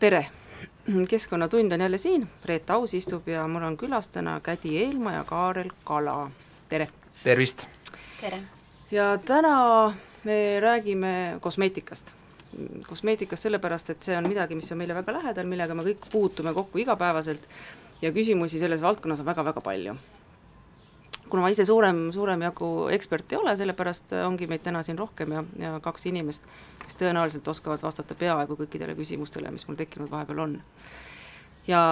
tere! keskkonnatund on jälle siin, Reet Aus istub ja mul on külas täna Kädi Eelmaa ja Kaarel Kala, tere! tervist! tere! ja täna me räägime kosmeetikast. kosmeetikast sellepärast, et see on midagi, mis on meile väga lähedal, millega me kõik puutume kokku igapäevaselt ja küsimusi selles valdkonnas on väga-väga palju kuna ma ise suurem, suurem jagu ekspert ei ole, sellepärast ongi meid täna siin rohkem ja, ja kaks inimest, kes tõenäoliselt oskavad vastata peaaegu kõikidele küsimustele, mis mul tekkinud vahepeal on. ja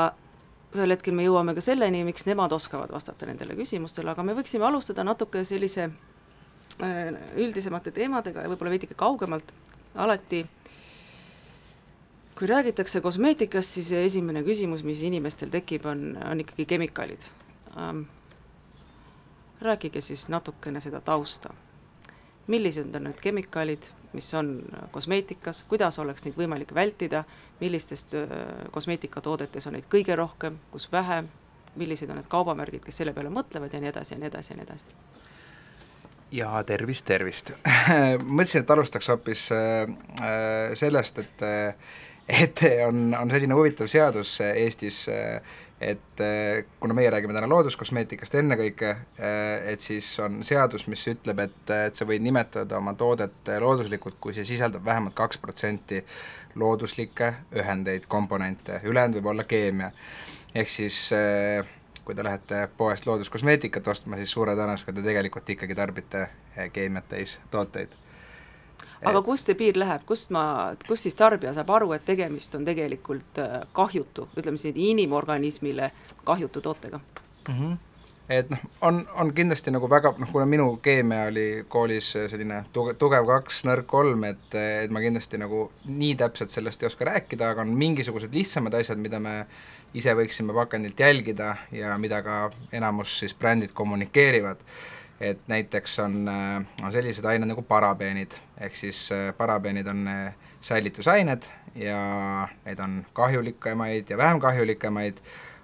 ühel hetkel me jõuame ka selleni, miks nemad oskavad vastata nendele küsimustele, aga me võiksime alustada natuke sellise äh, üldisemate teemadega ja võib-olla veidike kaugemalt, alati kui räägitakse kosmeetikast, siis esimene küsimus, mis inimestel tekib, on, on ikkagi kemikaalid ähm, rääkige siis natukene seda tausta. millised on need kemikaalid, mis on kosmeetikas, kuidas oleks neid võimalik vältida, millistest äh, kosmeetikatoodetes on neid kõige rohkem, kus vähem, millised on need kaubamärgid, kes selle peale mõtlevad ja nii edasi ja nii edasi ja nii edasi ja tervist, tervist mõtlesin, et alustaks hoopis äh, äh sellest, et et on, on selline huvitav seadus Eestis äh, et eh, kuna meie räägime täna looduskosmeetikast ennekõike, eh, et siis on seadus, mis ütleb, et, et sa võid nimetada oma toodet looduslikult, kui see sisaldab vähemalt kaks protsenti looduslikke ühendeid, komponente, ülejäänud võib olla keemia. ehk siis eh, kui te lähete poest looduskosmeetikat ostma, siis suure tõenäosusega te tegelikult ikkagi tarbite keemiat täis tooteid aga kust see piir läheb, kust ma, kust siis tarbija saab aru, et tegemist on tegelikult äh, kahjutu, ütleme siis inimorganismile kahjutu tootega? Mm? -hmm et noh, on, on kindlasti nagu väga noh, kuna minu keemia oli koolis selline tuge-, tugev kaks, nõrk kolm, et, et ma kindlasti nagu nii täpselt sellest ei oska rääkida, aga on mingisugused lihtsamad asjad, mida me ise võiksime pakendilt jälgida ja mida ka enamus siis brändid kommunikeerivad et näiteks on, äh, on sellised ained nagu parabeenid, ehk siis äh, parabeenid on äh, säilitusained ja neid on kahjulikemaid ja vähem kahjulikemaid,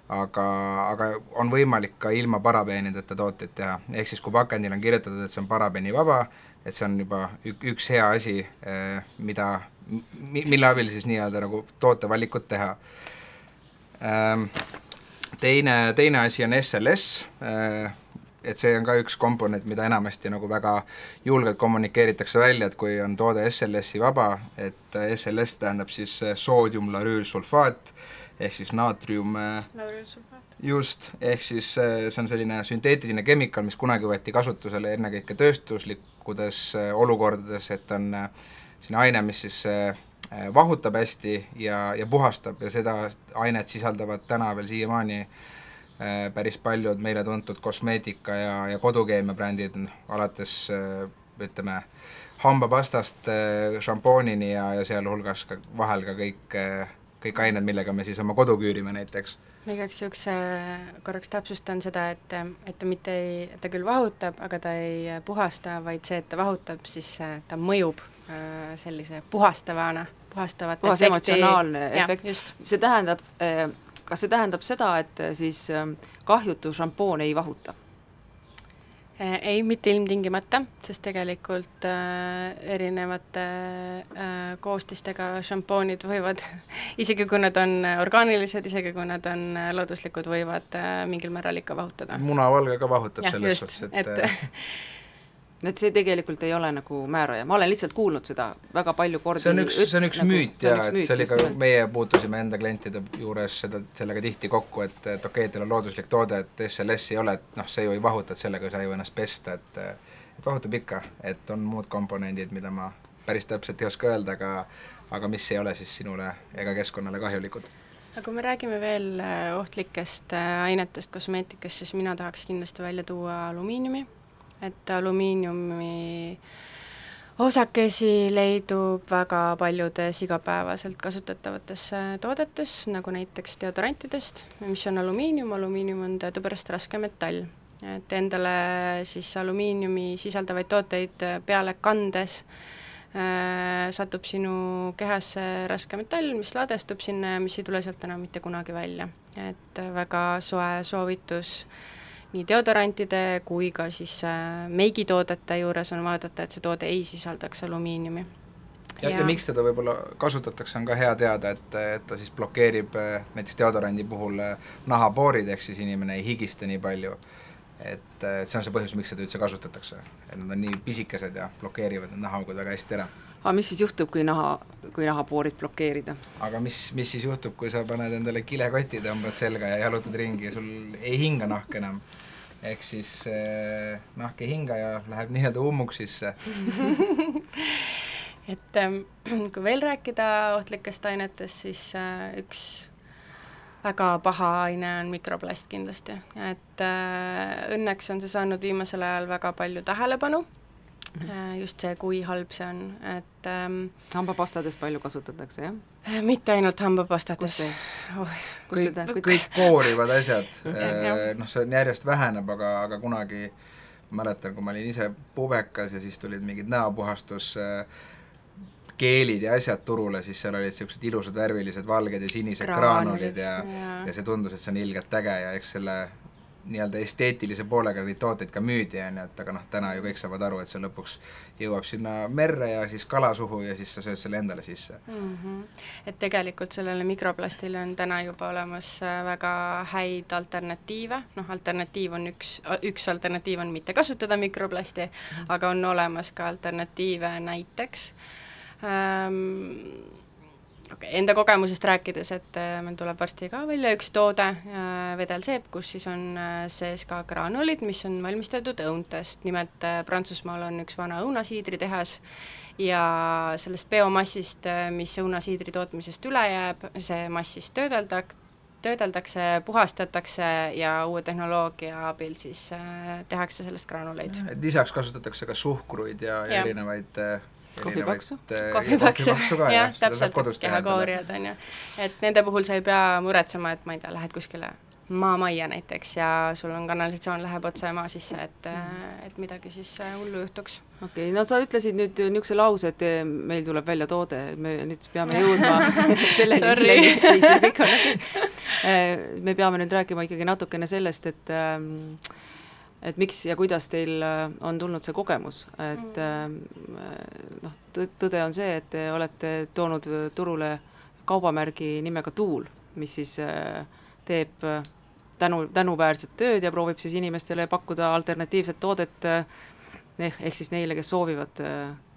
aga, aga on võimalik ka ilma parabeenideta tooteid teha, ehk siis kui pakendil on kirjutatud, et see on parabeenivaba, et see on juba ük, üks hea asi, mida, mille abil siis nii-öelda nagu tootevalikut teha. Ähm, teine, teine asi on SLS, et see on ka üks komponent, mida enamasti nagu väga julgelt kommunikeeritakse välja, et kui on toode SLS-i vaba, et SLS tähendab siis soodiumlarüülsulfaat ehk siis naatrium just, ehk siis see on selline sünteetiline kemikaal, mis kunagi võeti kasutusele ennekõike tööstuslikkudes olukordades, et on selline aine, mis siis vahutab hästi ja, ja puhastab ja seda ainet sisaldavad täna veel siiamaani äh, Äh, päris paljud meile tuntud kosmeetika ja, ja kodukeemia brändid, alates äh, ütleme, hambapastast äh, šampoonini ja, ja sealhulgas ka vahel ka kõik, kõik ained, millega me siis oma kodu küürime näiteks. ma igaks juhuks korraks täpsustan seda, et, et ta mitte ei, ta küll vahutab, aga ta ei puhasta, vaid see, et ta vahutab, siis ta mõjub sellise puhastavana, puhastavat puhas emotsionaalne efekt, see tähendab äh, kas see tähendab seda, et äh, siis ähm, kahjutu šampoon ei vahuta? Äh, ei, mitte ilmtingimata, sest tegelikult äh, erinevate äh, koostistega šampoonid võivad isegi kui nad on orgaanilised, isegi kui nad on äh, looduslikud, võivad äh, mingil määral ikka vahutada. munavalge ka vahutab ja, selles suhtes, et, et et see tegelikult ei ole nagu määraja, ma olen lihtsalt kuulnud seda väga palju kordi. see on üks, see on üks nagu, müüt jaa, et see oli ka, meie puutusime enda klientide juures seda, sellega tihti kokku, et, et okei okay,, teil on looduslik toode, et SLS ei ole, et noh, see ju ei vahuta, et sellega ei saa ju ennast pesta, et et vahutab ikka, et on muud komponendid, mida ma päris täpselt ei oska öelda, aga aga mis ei ole siis sinule ega keskkonnale kahjulikud. Aga kui me räägime veel äh, ohtlikest äh, ainetest kosmeetikas, siis mina tahaks kindlasti välja tuua alumiiniumi et alumiiniumi osakesi leidub väga paljudes igapäevaselt kasutatavates toodetes, nagu näiteks deodorantidest, mis on alumiinium, alumiinium on teadupärast raske metall. et endale siis alumiiniumi sisaldavaid tooteid peale kandes äh, satub sinu kehasse raske metall, mis ladestub sinna ja mis ei tule sealt enam mitte kunagi välja. et väga soe soovitus äh, nii deodorantide kui ka siis äh, meigitoodete juures on vaadata, et see toode ei sisaldaks alumiiniumi. ja, ja, ja miks teda võib-olla kasutatakse, on ka hea teada, et, et ta siis blokeerib äh, näiteks deodorandi puhul äh, nahapoorid, ehk siis inimene ei higista nii palju. et, et see on see põhjus, miks seda üldse kasutatakse. et nad on nii pisikesed ja blokeerivad need nahaaugud väga hästi ära aga mis siis juhtub, kui naha, kui nahapoorid blokeerida? aga mis, mis siis juhtub, kui sa paned endale kilekoti, tõmbad selga ja jalutad ringi ja sul ei hinga nahk enam? ehk siis eh, nahk ei hinga ja läheb nii-öelda ummuksisse et ähm, kui veel rääkida ohtlikest ainetest, siis äh, üks väga paha aine on mikroplast kindlasti, et äh, õnneks on see saanud viimasel ajal väga palju tähelepanu Äh, just see, kui halb see on, et ähm, hambapastades palju kasutatakse, jah? Äh, mitte ainult hambapastades. Oh, kõik, kõik koorivad asjad. Äh, noh, see on järjest väheneb, aga, aga kunagi mäletan, kui ma olin ise pubekas ja siis tulid mingid näopuhastus keelid ja asjad turule, siis seal olid niisugused ilusad värvilised valged ja sinised graanulid ja, ja, ja see tundus, et see on ilgelt äge ja eks selle nii-öelda esteetilise poolega neid tooteid ka müüdi, on ju, et aga noh, täna ju kõik saavad aru, et see lõpuks jõuab sinna merre ja siis kala suhu ja siis sa sööd selle endale sisse mm. -hmm. et tegelikult sellele mikroplastile on täna juba olemas äh, väga häid alternatiive, noh, alternatiiv on üks, üks alternatiiv on mitte kasutada mikroplasti mm, -hmm. aga on olemas ka alternatiive näiteks ähm, enda kogemusest rääkides, et äh, meil tuleb varsti ka välja üks toode, äh, vedelseep, kus siis on äh, sees ka graanulid, mis on valmistatud õuntest, nimelt Prantsusmaal on üks vana õunasiidritehas ja sellest biomassist, mis õunasiidri tootmisest üle jääb, see mass siis töödelda-, töödeldakse, puhastatakse ja uue tehnoloogia abil siis tehakse sellest graanuleid. lisaks kasutatakse ka suhkruid ja, ja, erinevaid kohvipaksu. kohvipaksu, jah, täpselt, kehakoorijad on ju. et nende puhul sa ei pea muretsema, et ma ei tea, lähed kuskile maamajja näiteks ja sul on kanalisatsioon läheb otse maa sisse, et, et midagi siis äh, hullu juhtuks. okei okay,, no sa ütlesid nüüd niisuguse lause, et meil tuleb välja toode, me nüüd peame jõudma selleni, ei see kõik on. Äh, me peame nüüd rääkima ikkagi natukene sellest, et ähm, et miks ja kuidas teil äh, on tulnud see kogemus, et mm. äh, noh, tõde on see, et te olete toonud turule kaubamärgi nimega Tuul, mis siis äh, teeb tänu, tänuväärset tööd ja proovib siis inimestele pakkuda alternatiivset toodet ehk, ehk siis neile, kes soovivad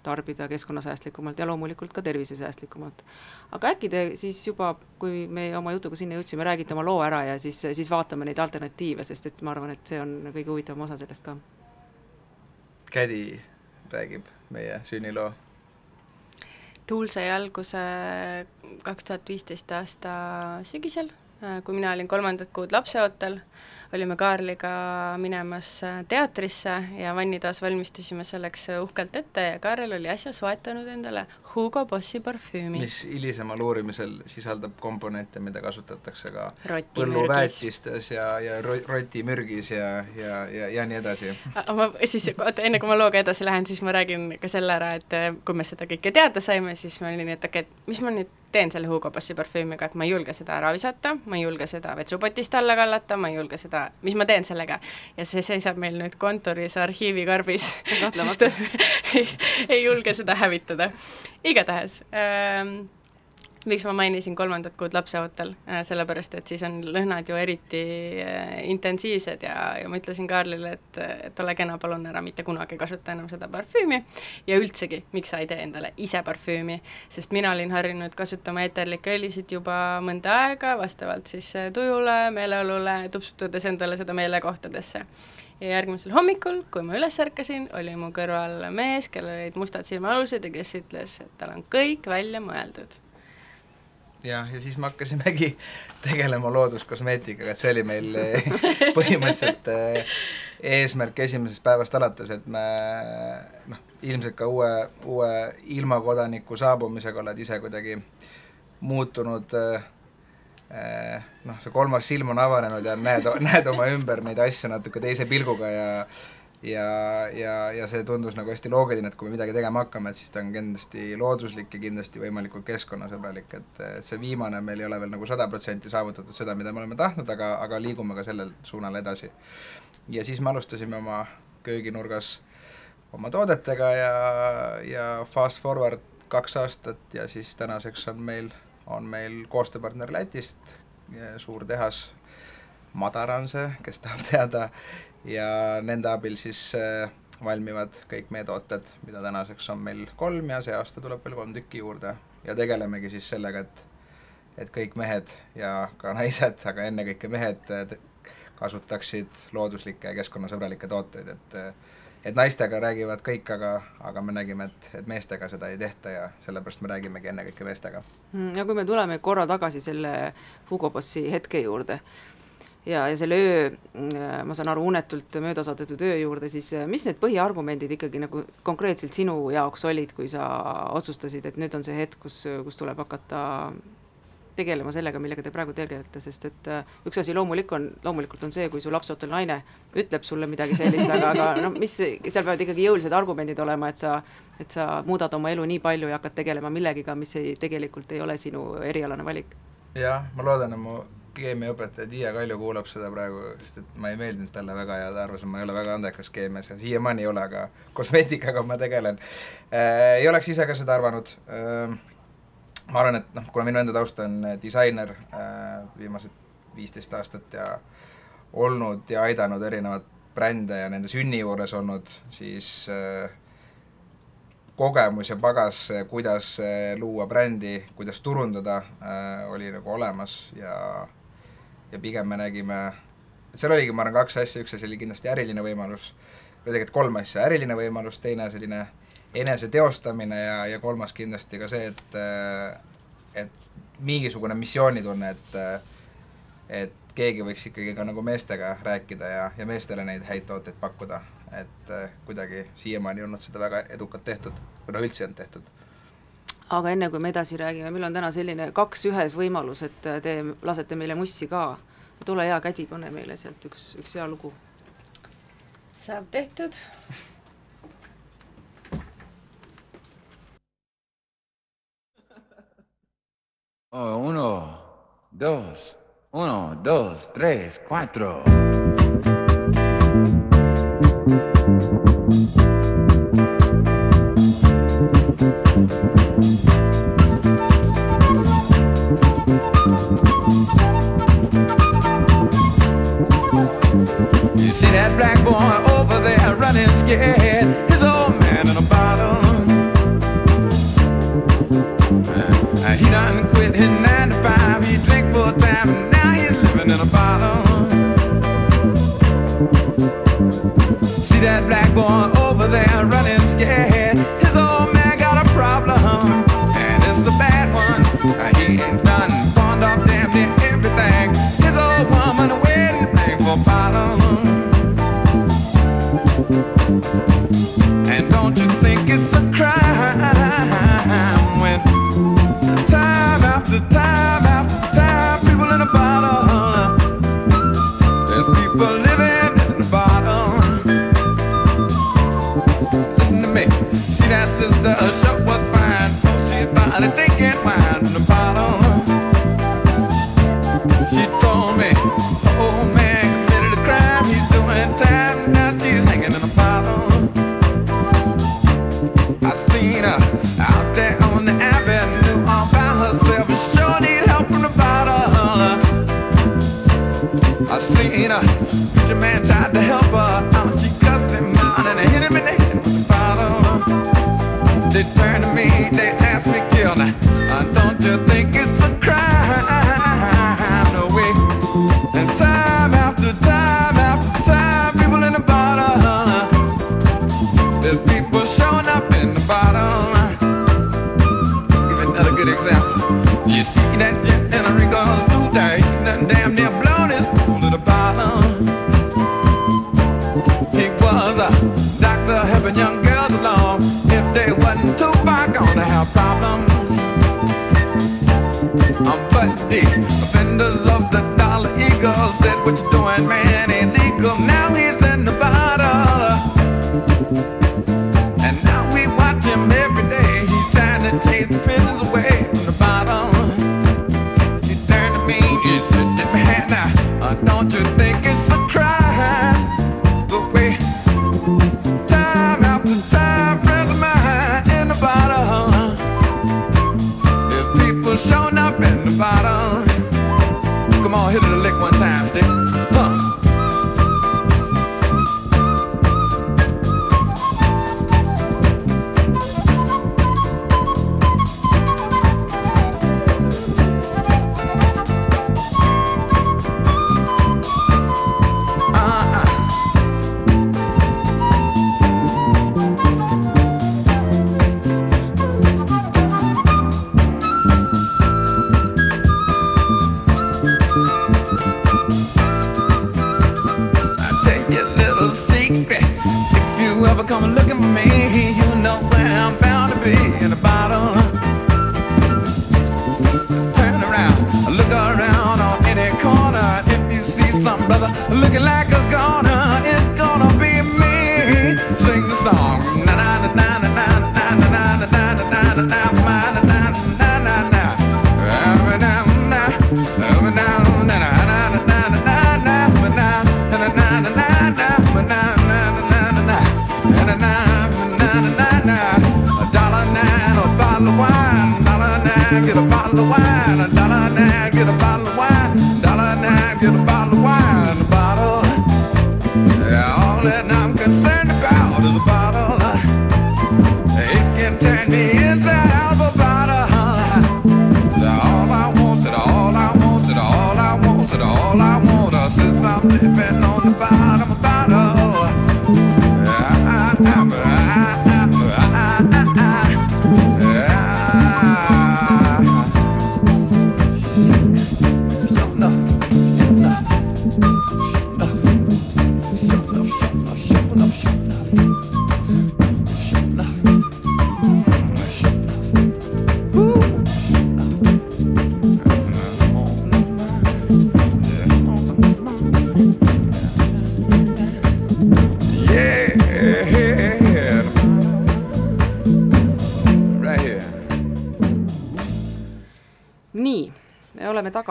tarbida keskkonnasäästlikumalt ja loomulikult ka tervisesäästlikumalt. aga äkki te siis juba, kui me oma jutuga sinna jõudsime, räägite oma loo ära ja siis, siis vaatame neid alternatiive, sest et ma arvan, et see on kõige huvitavam osa sellest ka. Kädi räägib meie sünniloo. tuul sai alguse kaks tuhat viisteist aasta sügisel, kui mina olin kolmandat kuud lapseootel olime Kaarliga minemas äh, teatrisse ja vannitoas valmistasime selleks äh, uhkelt ette ja Kaarel oli äsja soetanud endale Hugo Bossi parfüümi. mis hilisemal uurimisel sisaldab komponente, mida kasutatakse ka põlluväetistes ja, ja ro-, rotimürgis ja, ja, ja, ja nii edasi. ma siis, oota, enne kui ma looga edasi lähen, siis ma räägin ka selle ära, et äh, kui me seda kõike teada saime, siis ma olin nii, et okei okay,, et mis ma nüüd teen selle Hugo Bossi parfüümiga, et ma ei julge seda ära visata, ma ei julge seda vetsupotist alla kallata, ma ei julge seda, mis ma teen sellega. ja see seisab meil nüüd kontoris arhiivikarbis, sest ei, ei julge seda hävitada. igatahes ähm, miks ma mainisin kolmandat kuud lapseootel, äh, sellepärast et siis on lõhnad ju eriti äh, intensiivsed ja, ja ma ütlesin Kaarlile, et, et ole kena, palun ära mitte kunagi kasuta enam seda parfüümi. Ja üldsegi, miks sa ei tee endale ise parfüümi, sest mina olin harjunud kasutama eeterlikke õlisid juba mõnda aega, vastavalt siis äh, tujule, meeleolule, tupsutades endale seda meelekohtadesse. Ja järgmisel hommikul, kui ma üles ärkasin, oli mu kõrval mees, kellel olid mustad silmaalused ja kes ütles, et tal on kõik välja mõeldud jah, ja siis me hakkasimegi tegelema looduskosmeetikaga, et see oli meil eh, põhimõtteliselt eh, eesmärk esimesest päevast alates, et me noh, ilmselt ka uue, uue ilmakodaniku saabumisega oled ise kuidagi muutunud eh, noh, see kolmas silm on avanenud ja näed, näed oma ümber neid asju natuke teise pilguga ja ja, ja, ja see tundus nagu hästi loogiline, et kui me midagi tegema hakkame, et siis ta on kindlasti looduslik ja kindlasti võimalikult keskkonnasõbralik, et, see viimane meil ei ole veel nagu sada protsenti saavutatud seda, mida me oleme tahtnud, aga, aga liigume ka sellel suunal edasi. ja siis me alustasime oma kööginurgas oma toodetega ja, ja fast forward kaks aastat ja siis tänaseks on meil, on meil koostööpartner Lätist, suur tehas, Madara on see, kes tahab teada, ja nende abil siis äh, valmivad kõik meie tooted, mida tänaseks on meil kolm ja see aasta tuleb veel kolm tükki juurde. ja tegelemegi siis sellega, et et kõik mehed ja ka naised, aga ennekõike mehed kasutaksid looduslikke ja keskkonnasõbralikke tooteid, et et naistega räägivad kõik, aga, aga me nägime, et, et meestega seda ei tehta ja sellepärast me räägimegi ennekõike meestega. Mm, ja kui me tuleme korra tagasi selle Hugo Bossi hetke juurde, ja, ja selle öö, mm, ma saan aru, unetult mööda saadetud öö juurde, siis mis need põhiargumendid ikkagi nagu konkreetselt sinu jaoks olid, kui sa otsustasid, et nüüd on see hetk, kus, kus tuleb hakata tegelema sellega, millega te praegu tegelete, sest et äh, üks asi loomulik on, loomulikult on see, kui su lapseootel naine ütleb sulle midagi sellist, aga, aga noh, mis, seal peavad ikkagi jõulised argumendid olema, et sa, et sa muudad oma elu nii palju ja hakkad tegelema millegiga, mis ei, tegelikult ei ole sinu erialane valik. jah, ma loodan, et mu keemiaõpetaja Tiia Kalju kuulab seda praegu, sest et ma ei meeldinud talle väga ja ta arvas, et ma ei ole väga andekas keemias ja siiamaani ei ole, aga kosmeetikaga ma tegelen äh,. ei oleks ise ka seda arvanud äh, ma arvan, et noh, kuna minu enda taust on äh, disainer äh, viimased viisteist aastat ja olnud ja aidanud erinevat brände ja nende sünni juures olnud, siis äh, kogemus ja pagas, kuidas luua brändi, kuidas turundada, oli nagu olemas ja, ja pigem me nägime, et seal oligi, ma arvan, kaks asja, üks asi oli kindlasti äriline võimalus, või tegelikult kolm asja, äriline võimalus, teine selline eneseteostamine ja, ja kolmas kindlasti ka see, et et mingisugune missioonitunne, et et keegi võiks ikkagi ka nagu meestega rääkida ja, ja meestele neid häid tooteid pakkuda, et kuidagi siiamaani ei olnud seda väga edukalt tehtud, või noh, üldse ei olnud tehtud aga enne kui me edasi räägime, meil on täna selline kaks ühes võimalus, et te lasete meile mussi ka. tule hea kädi, pane meile sealt üks, üks hea lugu. saab tehtud Oh, uno, dos, uno, dos, tres, cuatro.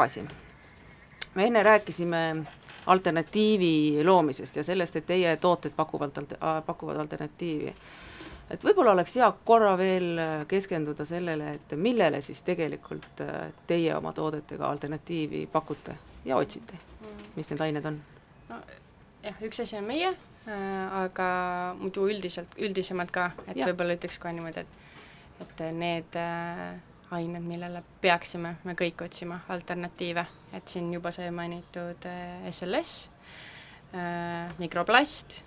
Tagasi. me enne rääkisime alternatiivi loomisest ja sellest, et teie tooted pakuvad, pakuvad alternatiivi. et võib-olla oleks hea korra veel keskenduda sellele, et millele siis tegelikult äh, teie oma toodetega alternatiivi pakute ja otsite, mis need ained on? jah, üks asi on meie äh,, aga muidu üldiselt, üldisemalt ka, et võib-olla ütleks kohe niimoodi, et et need äh, ained, millele peaksime me kõik otsima alternatiive, et siin juba sai mainitud SLS äh,, mikroplast,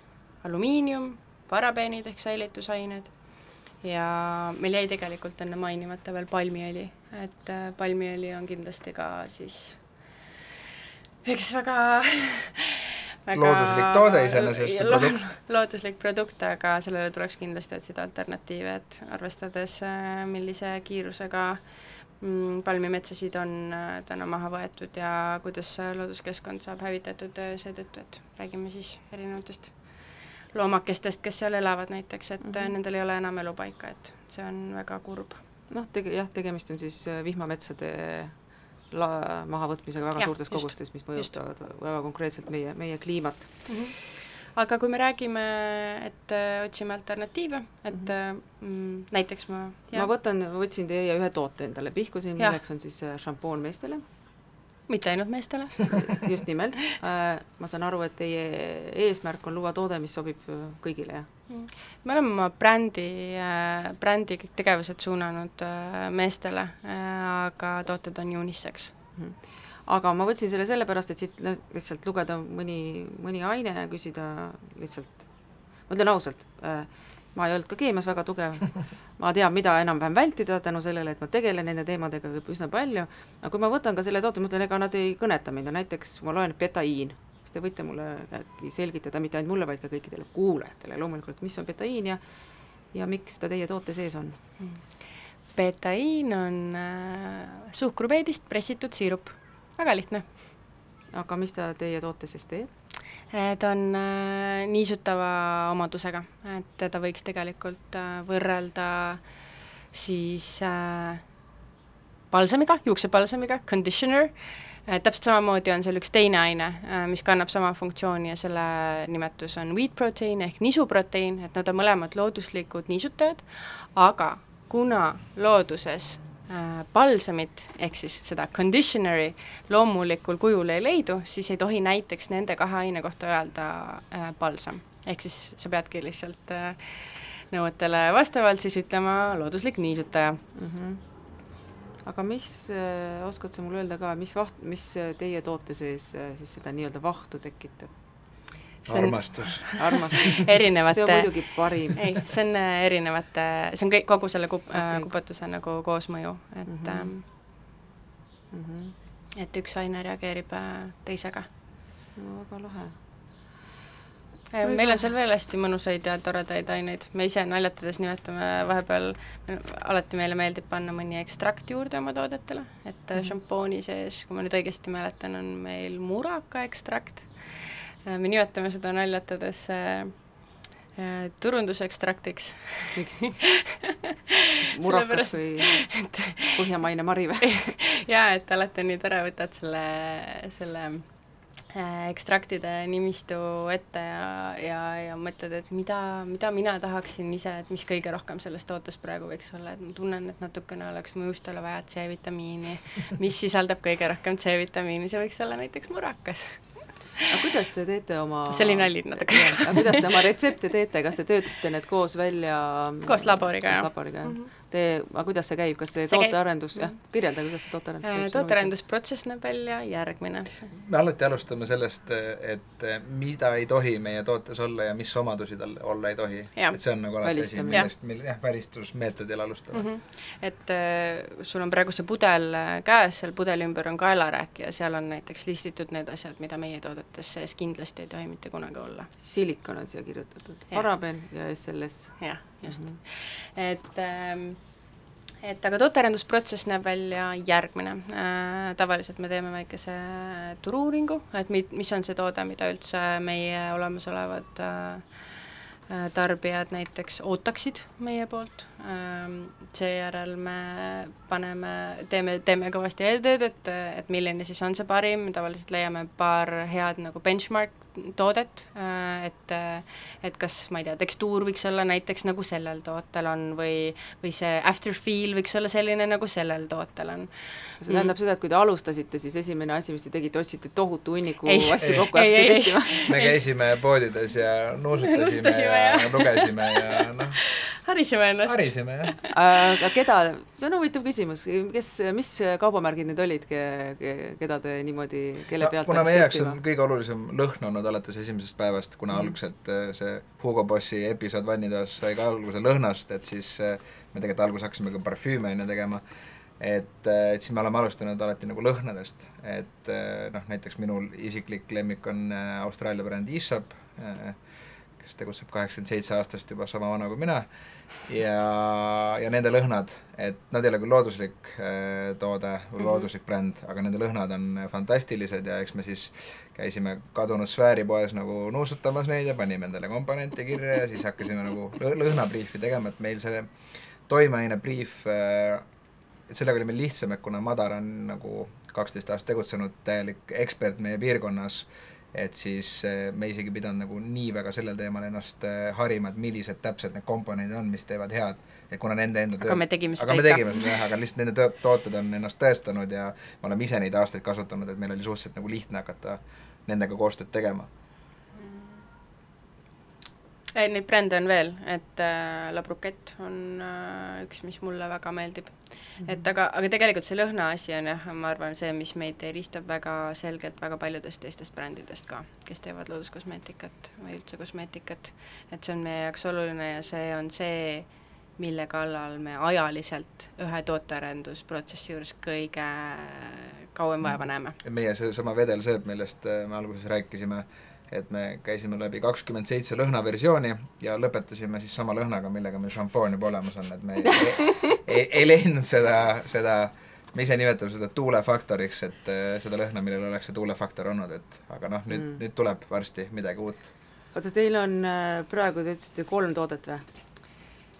alumiinium, parabeenid ehk säilitusained. Ja meil jäi tegelikult enne mainimata veel palmiõli, et äh, palmiõli on kindlasti ka siis üks väga väga Looduslik toode iseenesest ja produkt. looduslik produkt, aga sellele tuleks kindlasti otsida alternatiive, et arvestades, äh, millise kiirusega mm, palmimetsasid on äh, täna maha võetud ja kuidas äh, looduskeskkond saab hävitatud seetõttu, et räägime siis erinevatest loomakestest, kes seal elavad näiteks, et mm. -hmm. nendel ei ole enam elupaika, et see on väga kurb. noh, tege-, jah, tegemist on siis vihmametsade la-, mahavõtmisega väga Jah, suurtes just, kogustes, mis mõjutavad väga konkreetselt meie, meie kliimat. aga kui me räägime, et äh, otsime alternatiive, et Mhm. mm, näiteks ma ma võtan, võtsin teie ühe toote endale pihku siin, Jah. milleks on siis äh, šampoon meestele mitte ainult meestele just nimelt. ma saan aru, et teie eesmärk on luua toode, mis sobib äh, kõigile, jah? Me oleme oma brändi, brändi kõik tegevused suunanud äh, meestele, aga tooted on unisex. aga ma võtsin selle sellepärast, et siit noh, lihtsalt lugeda mõni, mõni aine ja küsida lihtsalt, ma ütlen ausalt, ma ei olnud ka keemias väga tugev, ma tean, mida enam-vähem vältida tänu sellele, et ma tegelen nende teemadega üsna palju, aga kui ma võtan ka selle toote, ma ütlen, ega nad ei kõneta mind. Ja näiteks ma loen betaiin, kas te võite mulle äkki selgitada, mitte ainult mulle, vaid ka kõikidele kuulajatele loomulikult, mis on betaiin ja ja miks ta teie toote sees on? betaiin on äh, suhkrupeedist pressitud siirup, väga lihtne. aga mis ta teie toote sees teeb? ta on äh, niisutava omadusega, et teda võiks tegelikult äh, võrrelda siis äh, palsamiga, juuksepalsamiga, conditioner äh,, täpselt samamoodi on seal üks teine aine äh,, mis kannab sama funktsiooni ja selle nimetus on wheat protein ehk nisuproteiin, et nad on mõlemad looduslikud niisutajad, aga kuna looduses äh, balsamit ehk siis seda conditioner'i loomulikul kujul ei leidu, siis ei tohi näiteks nende kahe aine kohta öelda äh, balsam. ehk siis sa peadki lihtsalt äh, nõuetele vastavalt siis ütlema looduslik niisutaja mm. -hmm. Aga mis äh,, oskad sa mulle öelda ka, mis vaht, mis äh, teie toote sees äh, siis seda nii-öelda vahtu tekitab? See on- armastus. armastus see on erinevate muidugi parim. ei, see on erinevate, see on kõik, kogu selle kup- okay. Kupatuse nagu koosmõju, et Mhm. mm, -hmm. Mm -hmm. et üks aine reageerib teisega. no väga lahe. Äh, meil on seal veel hästi mõnusaid ja toredaid aineid, me ise naljatades nimetame vahepeal, alati meile meeldib panna mõni ekstrakt juurde oma toodetele, et mm šampooni sees, kui ma nüüd õigesti mäletan, on meil muraka ekstrakt. me nimetame seda naljatades äh, äh, turundusekstraktiks. Murakas või põhjamaine mari või? jaa, et alati on nii tore, võtad selle, selle äh, ekstraktide nimistu ette ja, ja, ja mõtled, et mida, mida mina tahaksin ise, et mis kõige rohkem selles tootes praegu võiks olla, et ma tunnen, et natukene oleks mu juustele vaja C-vitamiini, mis sisaldab kõige rohkem C-vitamiini, see võiks olla näiteks murakas. aga kuidas te teete oma see oli nali natuke. aga kuidas te oma retsepte teete, kas te töötate need koos välja koos laboriga, jah. laboriga, jah? Mhm. Te, aga kuidas see käib, kas see, See tootearendus, jah, kirjelda, kuidas see tootearendus Äh, käib? tootearendusprotsess näeb välja järgmine. me alati alustame sellest, et mida ei tohi meie tootes olla ja mis omadusi tal olla ei tohi. Et see on nagu alati asi, millest, mille, jah, välistusmeetodil alustame mm. -hmm. et äh, sul on praegu see pudel äh, käes, seal pudeli ümber on kaelarääk ja seal on näiteks listitud need asjad, mida meie toodetes sees kindlasti ei tohi mitte kunagi olla. silikon on siia kirjutatud, Jah. paraben ja SLS. jah, just mm. -hmm. et ähm, et aga tootearendusprotsess näeb välja järgmine äh,. tavaliselt me teeme väikese turu-uuringu, et mi-, mis on see toode, mida üldse meie olemasolevad äh, äh, tarbijad näiteks ootaksid meie poolt ähm,, seejärel me paneme, teeme, teeme kõvasti eeltööd, et, et milline siis on see parim, tavaliselt leiame paar head nagu benchmark toodet, et et kas, ma ei tea, tekstuur võiks olla näiteks nagu sellel tootel on või, või see after feel võiks olla selline, nagu sellel tootel on. see tähendab seda, et kui te alustasite, siis esimene asi, mis te tegite, otsite tohutu hunniku Ei. asju Ei. kokku ja Ei, ei, hakkaste testima? me käisime poodides ja nuusutasime ja jah. lugesime ja noh, harisime ennast. harisime jah. aga keda, see on huvitav küsimus, kes, mis kaubamärgid need olid, keda te niimoodi, kelle pealt kuna meie jaoks on kõige olulisem lõhn olnud alates esimesest päevast, kuna Mhm. algselt äh, see Hugo Bossi episood vannitoas sai ka alguse lõhnast, et siis äh, me tegelikult alguses hakkasime ka parfüüme on ju tegema, et, äh, et siis me oleme alustanud alati nagu lõhnadest, et noh, näiteks minul isiklik lemmik on Austraalia bränd Issab, kes tegutseb kaheksakümmend seitse aastast juba sama vana kui mina, ja, ja nende lõhnad, et nad ei ole küll looduslik äh, toode või Mhm. looduslik bränd, aga nende lõhnad on fantastilised ja eks me siis käisime kadunud sfääripoes nagu nuusutamas neid ja panime endale komponente kirja ja siis hakkasime nagu lõ- lõhnabriifi tegema, et meil see toimeaine briif äh, et sellega oli meil lihtsam, et kuna Madar on nagu kaksteist aastat tegutsenud, täielik ekspert meie piirkonnas, et siis eh, me isegi pidanud nagu nii väga sellel teemal ennast eh, harima, et millised täpselt need komponendid on, mis teevad head, et kuna nende enda aga me tegime seda aga me ikka. tegime seda jah, aga lihtsalt nende tõ- tooted on ennast tõestanud ja me oleme ise neid aastaid kasutanud, et meil oli suhteliselt nagu lihtne hakata nendega koostööd tegema. Ei, neid brände on veel, et äh, La Bruquette on äh, üks, mis mulle väga meeldib mm. -hmm. et aga, aga tegelikult see lõhna asi on jah, ma arvan, see, mis meid eristab väga selgelt väga paljudest teistest brändidest ka, kes teevad looduskosmeetikat või üldse kosmeetikat. et see on meie jaoks oluline ja see on see, mille kallal me ajaliselt ühe tootearendusprotsessi juures kõige kauem vaeva näeme. ja meie seesama vedelseep, millest eh, me alguses rääkisime, et me käisime läbi kakskümmend seitse lõhnaversiooni ja lõpetasime siis sama lõhnaga, millega meil šampoon juba olemas on, et me ei, ei, ei, ei leidnud seda, seda me ise nimetame seda tuulefaktoriks, et eh, seda lõhna, millel oleks see tuulefaktor olnud, et aga noh, nüüd Mm. nüüd tuleb varsti midagi uut. oota, teil on äh, praegu, te ütlesite kolm toodet või?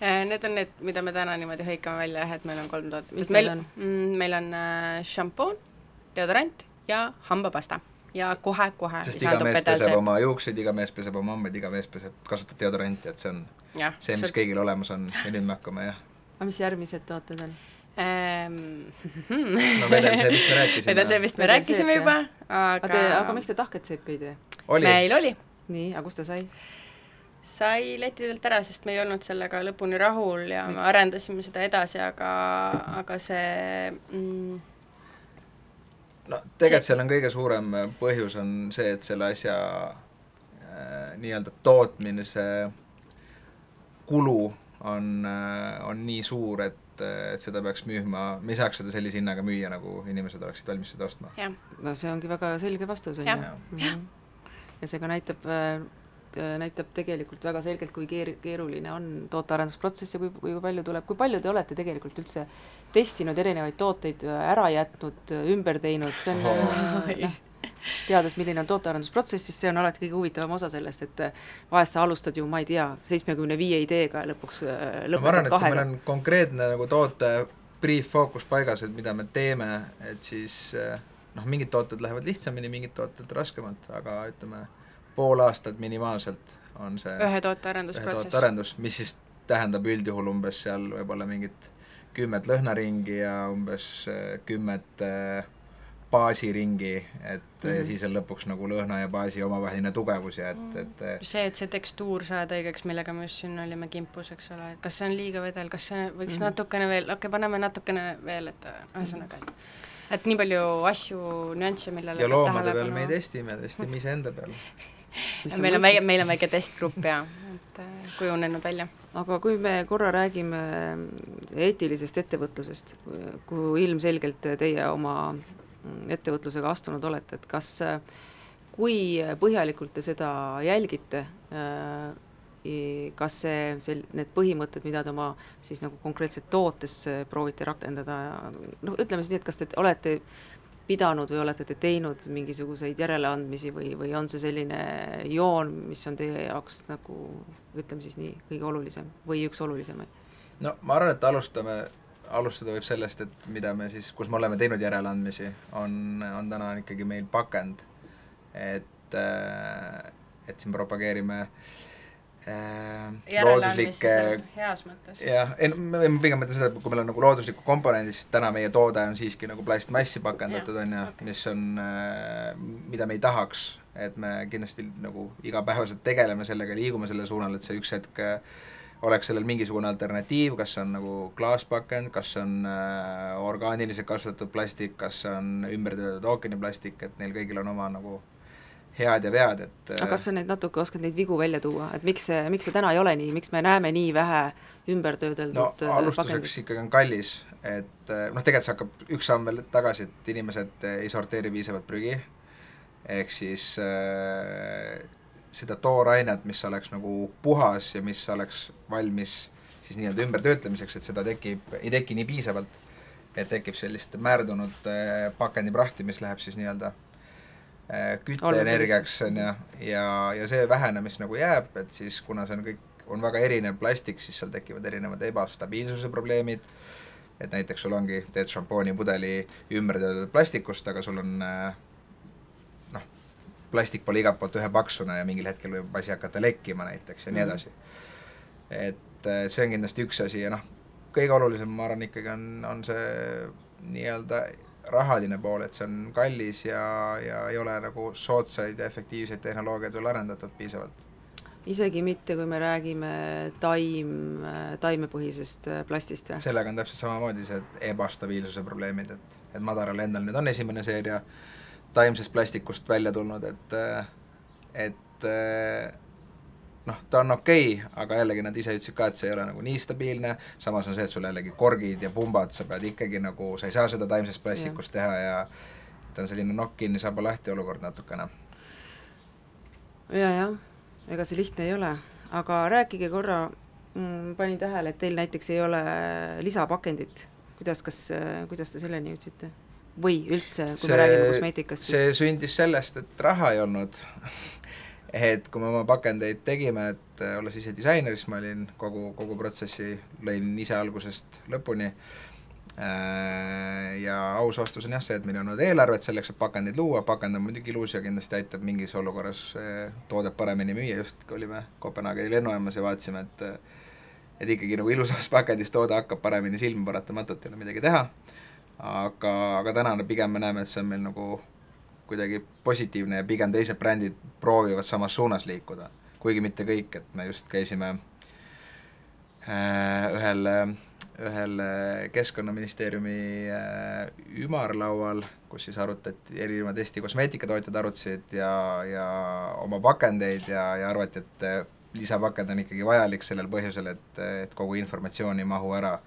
Äh, Need on need, mida me täna niimoodi hõikame välja jah, et meil on kolm toodet. Mis meil on? mm, meil on äh, šampoon, deodorant ja hambapasta ja kohe-kohe sest iga mees peseb oma juukseid, iga mees peseb oma hambaid, iga mees peseb, kasutab deodoranti, et see on jah, see, mis kõigil olemas on ja nüüd me hakkame jah, aga mis järgmised tooted on? ähm, no vedel see, mis me rääkisime. vedel see, mis me rääkisime juba, aga te, aga aga miks te tahketseppi ei tee? oli, meil oli nii, aga kust ta sai? sai lettidelt ära, sest me ei olnud sellega lõpuni rahul ja me arendasime seda edasi, aga, aga see mm, no tegelikult seal on kõige suurem põhjus on see, et selle asja äh, nii-öelda tootmise kulu on äh,, on nii suur, et, et seda peaks müüma, me ei saaks seda sellise hinnaga müüa, nagu inimesed oleksid valmis seda ostma. no see ongi väga selge vastus, on ju. ja see ka näitab äh, näitab tegelikult väga selgelt, kui keer-, keeruline on tootearendusprotsess ja kui, kui palju tuleb, kui palju te olete tegelikult üldse testinud erinevaid tooteid, ära jätnud, ümber teinud, see on äh, noh, teades, milline on tootearendusprotsess, siis see on alati kõige huvitavam osa sellest, et äh, vahest sa alustad ju, ma ei tea, seitsmekümne viie ideega ja lõpuks äh, no ma arvan, lõpetad et kui meil kahega. on konkreetne nagu toote brief fookus paigas, et mida me teeme, et siis noh, mingid tooted lähevad lihtsamini, mingid tooted raskemalt, aga ütleme, pool aastat minimaalselt on see ühe ühe tootearendusprotsess. tootearendus, mis siis tähendab üldjuhul umbes seal võib-olla mingit kümmet lõhnaringi ja umbes eh, kümmet eh, baasiringi, et mm -hmm. siis on lõpuks nagu lõhna ja baasi omavaheline tugevus ja et, et eh, see, et see tekstuur saada õigeks, millega me just siin olime kimpus, eks ole, et kas see on liiga vedel, kas see võiks mm. -hmm. natukene veel, okei okay,, paneme natukene veel, et ühesõnaga, et et nii palju asju, nüansse, millele ja loomade peal me ei testi, me testime iseenda peal. Meil on väike, meil on väike testgrupp ja, et äh, kujunenud välja. aga kui me korra räägime eetilisest ettevõtlusest, kuhu ilmselgelt teie oma ettevõtlusega astunud olete, et kas, kui põhjalikult te seda jälgite, kas see, sel-, need põhimõtted, mida te oma siis nagu konkreetselt tootes proovite rakendada, noh, ütleme siis nii, et kas te olete pidanud või olete te teinud mingisuguseid järeleandmisi või, või on see selline joon, mis on teie jaoks nagu ütleme siis nii, kõige olulisem või üks olulisemaid? no ma arvan, et alustame, alustada võib sellest, et mida me siis, kus me oleme teinud järeleandmisi, on, on täna ikkagi meil pakend. et, et siin propageerime äh, looduslikke heas mõttes. jah, ei ma pigem mõtlen seda, et kui meil on nagu looduslikku komponendi, siis täna meie toode on siiski nagu plastmassi pakendatud, on ju, mis on äh,, mida me ei tahaks, et me kindlasti nagu igapäevaselt tegeleme sellega, liigume selle suunal, et see üks hetk äh, oleks sellel mingisugune alternatiiv, kas see on nagu klaaspakend, kas see on äh, orgaaniliselt kasvatatud plastik, kas see on ümbertöödeldud ookeaniplastik, et neil kõigil on oma nagu head ja vead, et aga kas sa neid natuke oskad neid vigu välja tuua, et miks see, miks see täna ei ole nii, miks me näeme nii vähe ümbertöödeldud no äh, alustuseks ikkagi on kallis, et eh, noh, tegelikult see hakkab üks samm veel tagasi, et inimesed ei sorteeri piisavalt prügi, ehk siis äh, seda toorainet, mis oleks nagu puhas ja mis oleks valmis siis nii-öelda ümbertöötlemiseks, et seda tekib, ei teki nii piisavalt, et tekib sellist määrdunud äh, pakendiprahti, mis läheb siis nii-öelda äh, kütteenergiaks, on ju, ja, ja see vähene, mis nagu jääb, et siis kuna see on kõik, on väga erinev plastik, siis seal tekivad erinevad ebastabiilsuse probleemid, et näiteks sul ongi, teed šampoonipudeli ümbertöödeldud plastikust, aga sul on äh, noh, plastik pole igalt poolt ühepaksune ja mingil hetkel võib asi hakata lekkima näiteks ja nii Mhm. edasi. et äh, see on kindlasti üks asi ja noh, kõige olulisem, ma arvan, ikkagi on, on see nii-öelda rahaline pool, et see on kallis ja, ja ei ole nagu soodsaid ja efektiivseid tehnoloogiaid veel arendatud piisavalt. isegi mitte, kui me räägime taim, taimepõhisest äh, plastist või? sellega on täpselt samamoodi see ebastabiilsuse probleemid, et, et Madaral endal nüüd on esimene seeria taimsest plastikust välja tulnud, et, et noh, ta on okei okay,, aga jällegi nad ise ütlesid ka, et see ei ole nagu nii stabiilne, samas on see, et sul jällegi korgid ja pumbad, sa pead ikkagi nagu, sa ei saa seda taimsest plastikust teha ja ta on selline nokk kinni, saba lahti olukord natukene. ja, jah, ega see lihtne ei ole, aga rääkige korra mm,, panin tähele, et teil näiteks ei ole lisapakendit. kuidas, kas, kuidas te selleni jõudsite? või üldse, kui see, me räägime kosmeetikast, see siis sündis sellest, et raha ei olnud et kui me oma pakendeid tegime, et äh, olles ise disainer, siis ma olin kogu, kogu protsessi lõin ise algusest lõpuni. Äh, ja aus vastus on jah see, et meil ei olnud eelarvet selleks, et pakendeid luua, pakend on muidugi ilus ja kindlasti aitab mingis olukorras äh, toodet paremini müüa, just olime Kopenhaageni lennujaamas ja vaatasime, et et ikkagi nagu ilusas pakendis toode hakkab paremini silma, paratamatult ei ole midagi teha, aga, aga täna pigem me näeme, et see on meil nagu kuidagi positiivne ja pigem teised brändid proovivad samas suunas liikuda, kuigi mitte kõik, et me just käisime äh, ühel, ühel Keskkonnaministeeriumi äh, ümarlaual, kus siis arutati, erinevad Eesti kosmeetikatootjad arutasid ja, ja oma pakendeid ja, ja arvati, et äh, lisapakend on ikkagi vajalik sellel põhjusel, et, et kogu informatsioon ei mahu ära.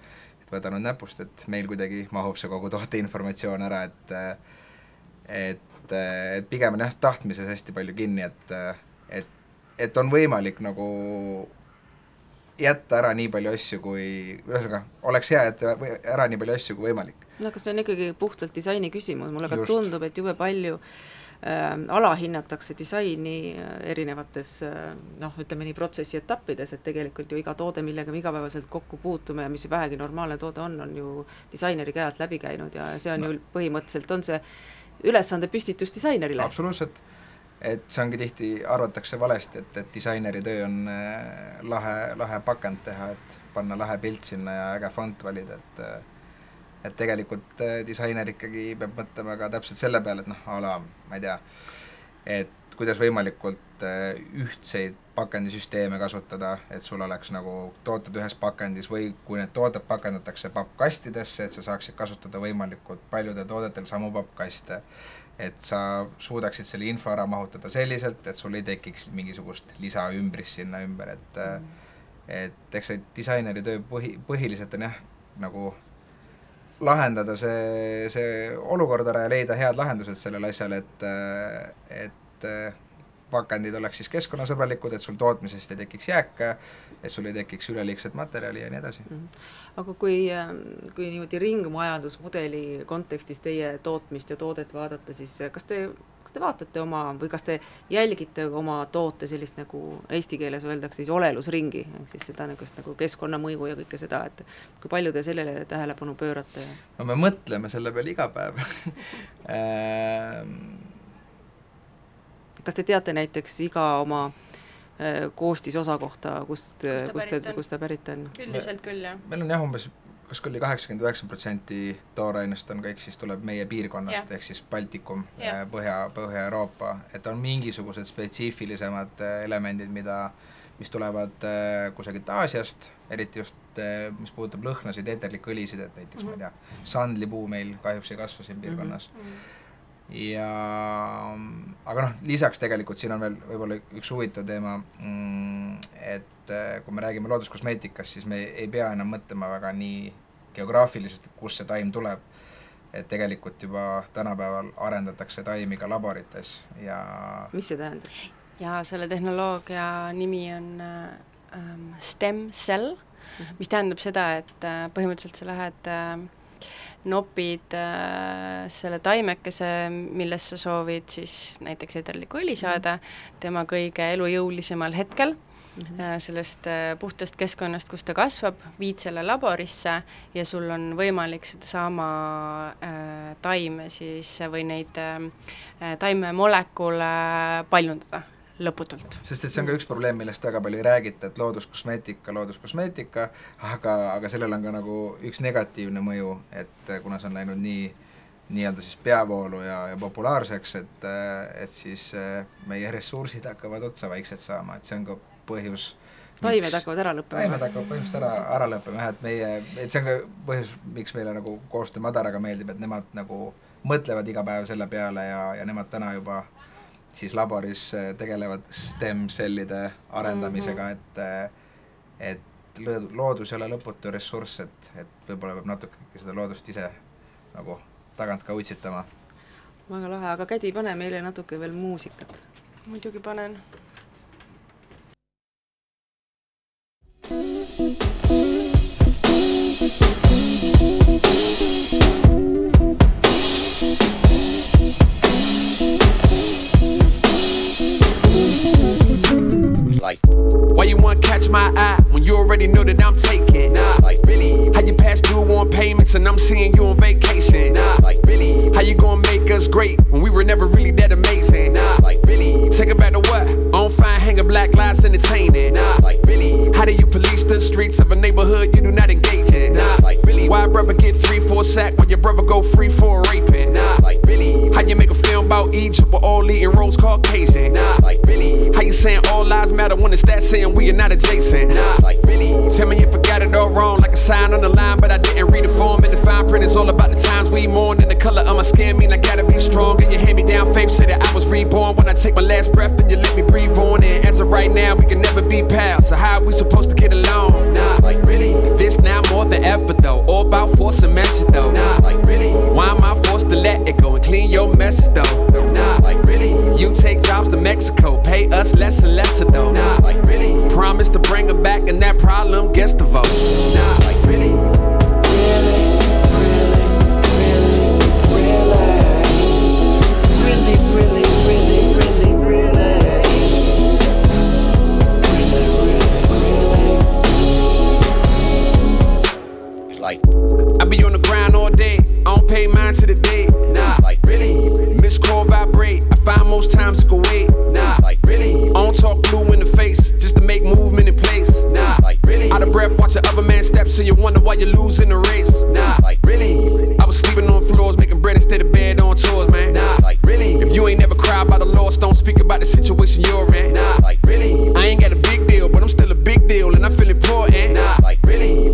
et võta nüüd näpust, et meil kuidagi mahub see kogu toote informatsioon ära, et et et pigem on jah, tahtmises hästi palju kinni, et et, et on võimalik nagu jätta ära nii palju asju, kui, ühesõnaga, oleks hea jätta ära nii palju asju kui võimalik. no aga see on ikkagi puhtalt disaini küsimus, mulle ka tundub, et jube palju äh, alahinnatakse disaini äh, erinevates äh, noh, ütleme nii, protsessi etappides, et tegelikult ju iga toode, millega me igapäevaselt kokku puutume ja mis vähegi normaalne toode on, on ju disaineri käe alt läbi käinud ja see on no. ju põhimõtteliselt, on see ülesande püstitus disainerile. absoluutselt, et see ongi tihti, arvatakse valesti, et, et disaineri töö on äh, lahe, lahe pakend teha, et panna lahe pilt sinna ja äge fond valida, et äh, et tegelikult äh, disainer ikkagi peab mõtlema ka täpselt selle peale, et noh, a la ma ei tea, et kuidas võimalikult ühtseid pakendisüsteeme kasutada, et sul oleks nagu tooted ühes pakendis või kui need tooted pakendatakse pappkastidesse, et sa saaksid kasutada võimalikult paljudel toodetel samu pappkaste. et sa suudaksid selle info ära mahutada selliselt, et sul ei tekiks mingisugust lisaümbrist sinna ümber, et mm. et eks see disaineri töö põhi, põhiliselt on jah, nagu lahendada see, see olukord ära ja leida head lahendused sellele asjale, et, et pakendid oleks siis keskkonnasõbralikud, et sul tootmisest ei tekiks jääke, et sul ei tekiks üleliigset materjali ja nii edasi mm. -hmm. aga kui, ähm, kui niimoodi ringmajandusmudeli kontekstis teie tootmist ja toodet vaadata, siis kas te, kas te vaatate oma või kas te jälgite oma toote sellist nagu eesti keeles öeldakse siis olelusringi, ehk siis seda niisugust nagu keskkonnamõju ja kõike seda, et kui palju te sellele tähelepanu pöörate? no me mõtleme selle peale iga päev ehm, kas te teate näiteks iga oma äh, koostisosa kohta, kust, kust ta, kust ta pärit on? üldiselt küll, jah. meil on jah, umbes kas küll kaheksakümmend üheksa protsenti toorainest on kõik siis tuleb meie piirkonnast, ehk siis Baltikum, äh, Põhja, Põhja-Euroopa, et on mingisugused spetsiifilisemad äh, elemendid, mida, mis tulevad kusagilt Aasiast, eriti just mis puudutab lõhnasid, eeterlikke õlisid, et näiteks mm -hmm. ma ei tea, sandlipuu meil kahjuks ei kasva siin piirkonnas mm. -hmm ja aga noh, lisaks tegelikult siin on veel võib-olla üks huvitav teema, mm, et äh, kui me räägime looduskosmeetikast, siis me ei pea enam mõtlema väga nii geograafilisest, et kust see taim tuleb, et tegelikult juba tänapäeval arendatakse taimi ka laborites ja mis see tähendab? jaa, selle tehnoloogia nimi on ähm, stem cell mm, -hmm. mis tähendab seda, et äh, põhimõtteliselt sa lähed äh, nopid äh, selle taimekese, millest sa soovid siis näiteks eterlikku õli saada, tema kõige elujõulisemal hetkel mm, -hmm. sellest äh, puhtast keskkonnast, kus ta kasvab, viid selle laborisse ja sul on võimalik sedasama äh, taime siis või neid äh, taimemolekule paljundada lõputult. sest et see on ka üks probleem, millest väga palju ei räägita, et looduskosmeetika, looduskosmeetika, aga, aga sellel on ka nagu üks negatiivne mõju, et kuna see on läinud nii nii-öelda siis peavoolu ja, ja populaarseks, et, et siis meie ressursid hakkavad otsa vaikselt saama, et see on ka põhjus taimed hakkavad ära lõppema. taimed hakkavad põhimõtteliselt ära, ära lõppema jah, et meie, et see on ka põhjus, miks meile nagu koostöö Madaraga meeldib, et nemad nagu mõtlevad iga päev selle peale ja, ja nemad täna juba siis laboris äh, tegelevad stem-sellide arendamisega mm, -hmm. et, et loodus ei ole lõputu ressurss, et, et võib-olla peab natuke seda loodust ise nagu tagant ka utsitama. väga lahe, aga Kädi, pane meile natuke veel muusikat. muidugi panen Like, why you wanna catch my eye when you already know that I'm taking? Nah, like really? How you pass due on payments and I'm seeing you on vacation? Nah, like really? How you gonna make us great when we were never really that amazing? Nah, like really? Take it back to what? On find hanging black lives entertaining? Nah, like really? How do you police the streets of a neighborhood you do not engage in? Nah, like really? Why brother get three, four sack when your brother go free for raping? Nah, about Egypt with all eating rolls Caucasian? Nah, like really? How you saying all lives matter when it's that saying we are not adjacent? Nah, like really? Tell me if I got it all wrong, like a sign on the line, but I didn't read the form. And the fine print is all about the times we mourn. And the color of my skin mean I gotta be strong. And you hand me down faith, say that I was reborn. When I take my last breath, then you let me breathe on. And as of right now, we can never be pals. So how we supposed to get along? Nah, like really? This now more than ever though. All about force and measure though. Nah, like really? Why am I to let it go and clean your messes though? Nah, like really? You take jobs to Mexico, pay us less and lesser though. Nah, like really? Promise to bring them back and that problem gets the vote. Nah, like really? Like, most times go wait. Nah, like really? I don't talk blue in the face just to make movement in place. Nah, like really? Out of breath, watch the other man step, so you wonder why you're losing the race. Nah, like really? I was sleeping on floors, making bread instead of bed on tours, man. Nah, like really? If you ain't never cried about the loss, don't speak about the situation you're in. Nah, like really? I ain't got a big deal, but I'm still a big deal, and I feel important. Eh? Nah, like really?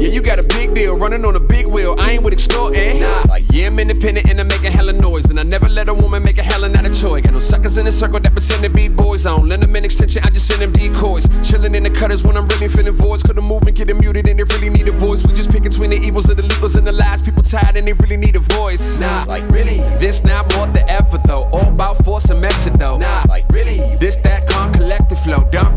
Yeah, you got a big deal, running on a big wheel. I ain't with extorting. Nah, like yeah, I'm independent and I'm making hella noise, and I never let a woman make a hella not a toy. Got no suckers in the circle that pretend to be boys. I don't lend them an extension, I just send them decoys. Chilling in the cutters when I'm really feeling voids. Could the movement get muted and they really need a voice? We just pick between the evils of the legals and the lies. People tired and they really need a voice. Nah, like really? This now more than ever though. All about force and measure though. Nah, like really? This that calm collective flow. Done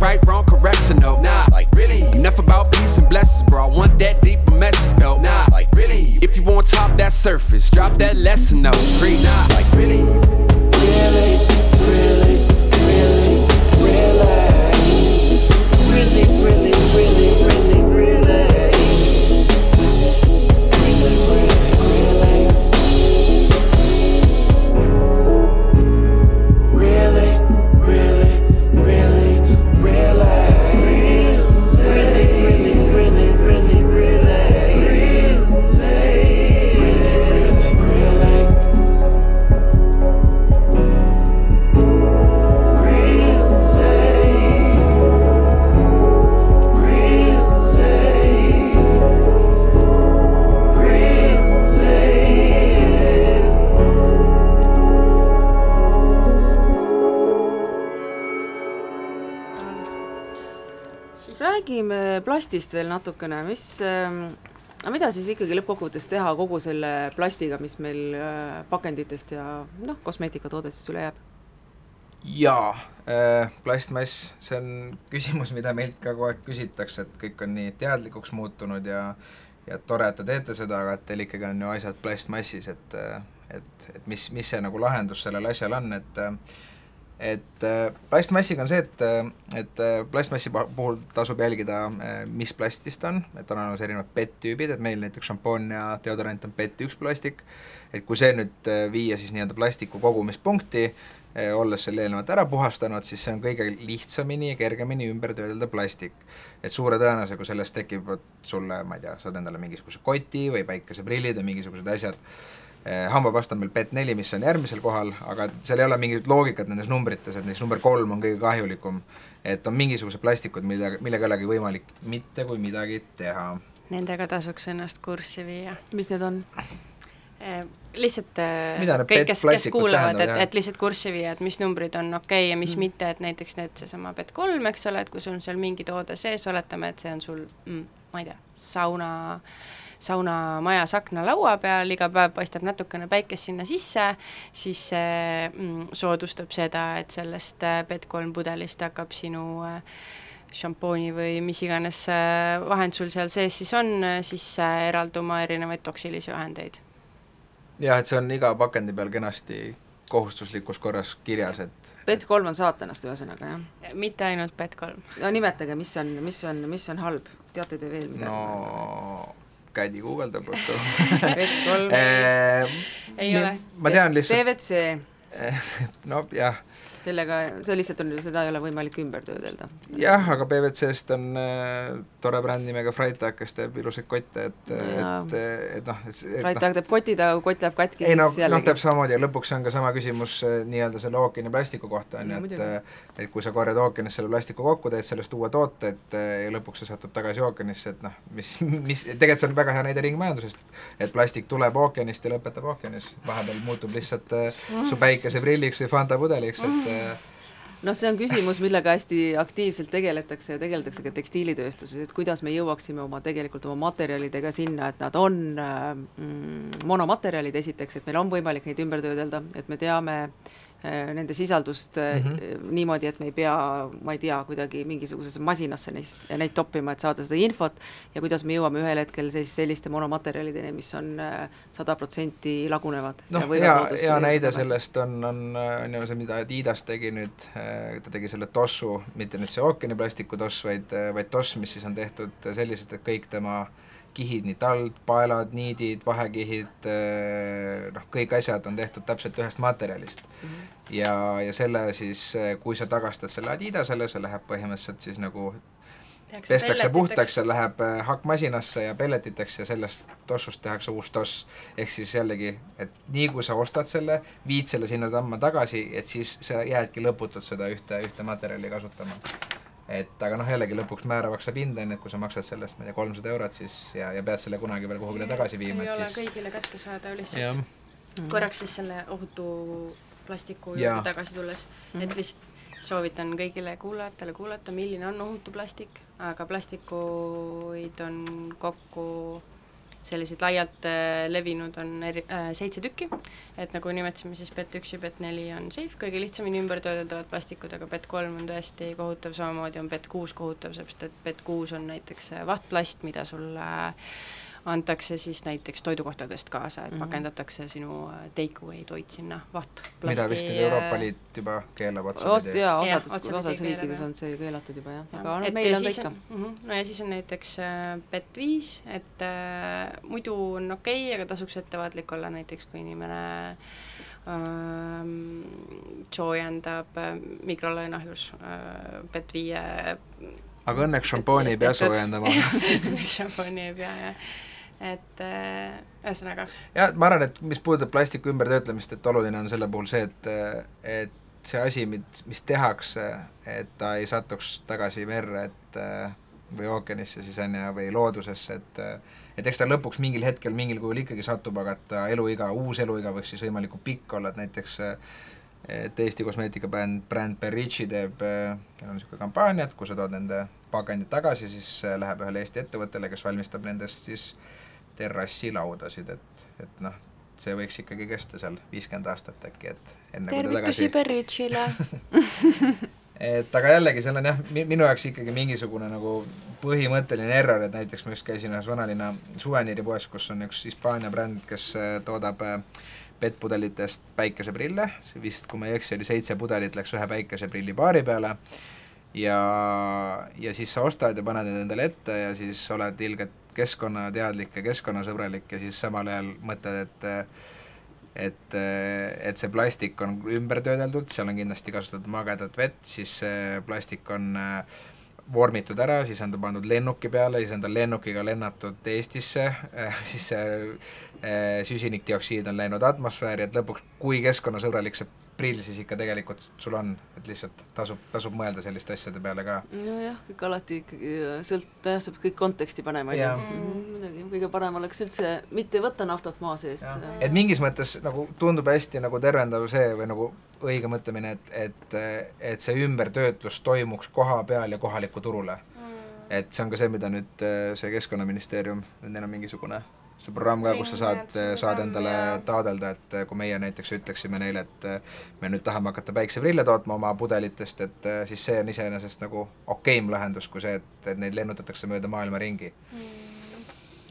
top that surface. Drop that lesson though. Preach. Nah, like really, really, really, really, really, really, really. Plastist veel natukene, mis ähm, aga mida siis ikkagi lõppkokkuvõttes teha kogu selle plastiga, mis meil äh, pakenditest ja noh, kosmeetikatoodetest üle jääb? jaa äh,, plastmass, see on küsimus, mida meilt ka kogu aeg küsitakse, et kõik on nii teadlikuks muutunud ja ja tore, et te teete seda, aga et teil ikkagi on ju asjad plastmassis, et et, et mis, mis see nagu lahendus sellel asjal on, et et äh, plastmassiga on see, et, et äh, plastmassi puhul tasub jälgida, mis plastist on, et on olemas erinevad PET-tüübid, et meil näiteks šampoon ja deodorant on PET1 plastik, et kui see nüüd äh, viia siis nii-öelda plastiku kogumispunkti, olles selle eelnevalt ära puhastanud, siis see on kõige lihtsamini ja kergemini ümber töödelda plastik. et suure tõenäosusega sellest tekivad sulle, ma ei tea, saad endale mingisuguse koti või päikeseprillid või mingisugused asjad, hambapasta on meil PET4, mis on järgmisel kohal, aga seal ei ole mingit loogikat nendes numbrites, et näiteks number kolm on kõige kahjulikum. et on mingisugused plastikud, millega, millega ei olegi võimalik mitte kui midagi teha. Nendega tasuks ennast kurssi viia. mis need on? Eh, lihtsalt eh, Mida kõik, kes, kes kuulavad, et et lihtsalt kurssi viia, et mis numbrid on okei okay ja mis mm. mitte, et näiteks need, seesama PET3, eks ole, et kui sul on seal mingi toode sees, oletame, et see on sul mm,, ma ei tea, sauna saunamajas aknalaua peal, iga päev paistab natukene päikest sinna sisse, siis see mm, soodustab seda, et sellest äh, PET3 pudelist hakkab sinu äh, šampooni või mis iganes äh, vahend sul seal sees siis on, siis eralduma erinevaid toksilisi ühendeid. jah, et see on iga pakendi peal kenasti kohustuslikus korras kirjas, et PET3 on saatanast ühesõnaga, jah? mitte ainult PET3. no nimetage, mis on, mis on, mis on halb, teate te veel midagi? no kädi guugeldab ruttu PET3 Ei ole. ma tean lihtsalt. PVC, nojah, sellega, see lihtsalt on, seda ei ole võimalik ümber töödelda. jah, aga PVC-st on äh, tore bränd nimega Freitag, kes teeb ilusaid kotte, et, et, et noh, et, Freitag teeb kotid, aga kui kott läheb katki, ei no, siis noh, jällegi täpselt samamoodi ja lõpuks on ka sama küsimus äh, nii-öelda selle ookeani plastiku kohta, on No ju, et äh, et kui sa korjad ookeanist selle plastiku kokku, teed sellest uue toote, et äh, ja lõpuks see satub tagasi ookeanisse, et noh, mis, mis, tegelikult see on väga hea näide ringmajandusest, et plastik tuleb ookeanist ja lõpetab ookeanis, vahepeal muutub lihtsalt äh, su päikeseprilliks või Fanta pudeliks, et äh, noh, see on küsimus, millega hästi aktiivselt tegeletakse ja tegeldakse ka tekstiilitööstuses, et kuidas me jõuaksime oma tegelikult oma materjalidega sinna, et nad on mm, monomaterjalid esiteks, et meil on võimalik neid ümber töödelda, et me teame nende sisaldust äh, mm -hmm. niimoodi, et me ei pea, ma ei tea, kuidagi mingisugusesse masinasse neist, neid toppima, et saada seda infot ja kuidas me jõuame ühel hetkel siis selliste monomaterjalideni, mis on äh, sada protsenti lagunevad. noh, hea, hea näide sellest on, on, on ju see, mida Adidas tegi nüüd, ta tegi selle tossu, mitte nüüd see ookeaniplastiku toss, vaid, vaid toss, mis siis on tehtud selliselt, et kõik tema kihid, nii tald, paelad, niidid, vahekihid, noh, kõik asjad on tehtud täpselt ühest materjalist mm. -hmm. ja, ja selle siis, kui sa tagastad selle Adidasele, see läheb põhimõtteliselt siis nagu pestakse puhtaks ja läheb äh, hakkmasinasse ja pelletiteks ja sellest tossust tehakse uus toss. ehk siis jällegi, et nii kui sa ostad selle, viid selle sinna tamma tagasi, et siis sa jäädki lõputult seda ühte, ühte materjali kasutama. Et aga noh, jällegi lõpuks määravaks saab hind, on ju, et kui sa maksad sellest, ma ei tea, kolmsada eurot, siis ja, ja pead selle kunagi veel kuhugile tagasi viima, ei et ole siis kõigile kättesaadav lihtsalt. korraks siis selle ohutu plastiku juurde tagasi tulles, et lihtsalt soovitan kõigile kuulajatele kuulata, milline on ohutu plastik, aga plastikuid on kokku selliseid laialt äh, levinud on eri- äh,, seitse tükki, et nagu nimetasime, siis PET üks ja PET neli on safe, kõige lihtsamini ümbertöödeldavad plastikud, aga PET kolm on tõesti kohutav, samamoodi on PET kuus kohutav, sest et PET kuus on näiteks äh, vahtplast, mida sulle antakse siis näiteks toidukohtadest kaasa, et mm Mhm. -hmm. pakendatakse sinu äh, take away toit sinna vahtplasti mida vist nüüd Euroopa Liit juba keelab ots- otsapidi. jaa, osades, osades riikides on see keelatud juba jah, Jah, aga noh, et meil on ta siis ikka. -hmm, no ja siis on näiteks äh, PET viis, et äh, muidu on okei okay,, aga tasuks ettevaatlik olla näiteks, kui inimene ähm, soojendab äh, mikrolaineahjus äh, PET viie aga õnneks šampooni ei pea soojendama šampooni ei pea jah, et äh, ühesõnaga jah, ma arvan, et mis puudutab plastiku ümbertöötlemist, et oluline on selle puhul see, et, et see asi, mis, tehakse, et ta ei satuks tagasi merre, et või ookeanisse siis on ju, või loodusesse, et et eks ta lõpuks mingil hetkel mingil kujul ikkagi satub, aga et ta eluiga, uus eluiga võiks siis võimalikult pikk olla, et näiteks et Eesti kosmeetikabränd, bränd Berrici teeb, neil on niisugune kampaania, et kui sa tood nende pakendid tagasi, siis läheb ühele Eesti ettevõttele, kes valmistab nendest siis terrassilaudasid, et, et noh, see võiks ikkagi kesta seal viiskümmend aastat äkki, et enne tervitusi tagasi Berritšile et aga jällegi, seal on jah, mi-, minu jaoks ikkagi mingisugune nagu põhimõtteline error, et näiteks ma just käisin ühes vanalinna suveniiripoes, kus on üks Hispaania bränd, kes äh, toodab äh, PET-pudelitest päikeseprille, vist, kui ma ei eksi, oli seitse pudelit läks ühe päikeseprilli paari peale, ja, ja siis sa ostad ja paned need endale ette ja siis oled ilgelt keskkonnateadlik ja keskkonnasõbralik ja siis samal ajal mõtled, et et, et see plastik on ümber töödeldud, seal on kindlasti kasutatud magedat vett, siis see plastik on äh, vormitud ära, siis on ta pandud lennuki peale, siis on ta lennukiga lennatud Eestisse, siis see äh, süsinikdioksiid on läinud atmosfääri, et lõpuks, kui keskkonnasõbralik see prill siis ikka tegelikult sul on, et lihtsalt tasub, tasub mõelda selliste asjade peale ka. nojah, kõik alati ikkagi sõlt-, jah, sa pead kõik konteksti panema, on ju. Jah. muidugi, kõige parem oleks üldse mitte võtta naftat maa seest. et mingis mõttes nagu tundub hästi nagu tervendav see või nagu õige mõtlemine, et, et, et see ümbertöötlus toimuks koha peal ja kohaliku turule. et see on ka see, mida nüüd see Keskkonnaministeerium, nüüd neil on mingisugune see programm ka, kus sa saad, saad endale taodelda, et kui meie näiteks ütleksime neile, et me nüüd tahame hakata päikseprille tootma oma pudelitest, et siis see on iseenesest nagu okeim lahendus kui see, et, et neid lennutatakse mööda maailma ringi.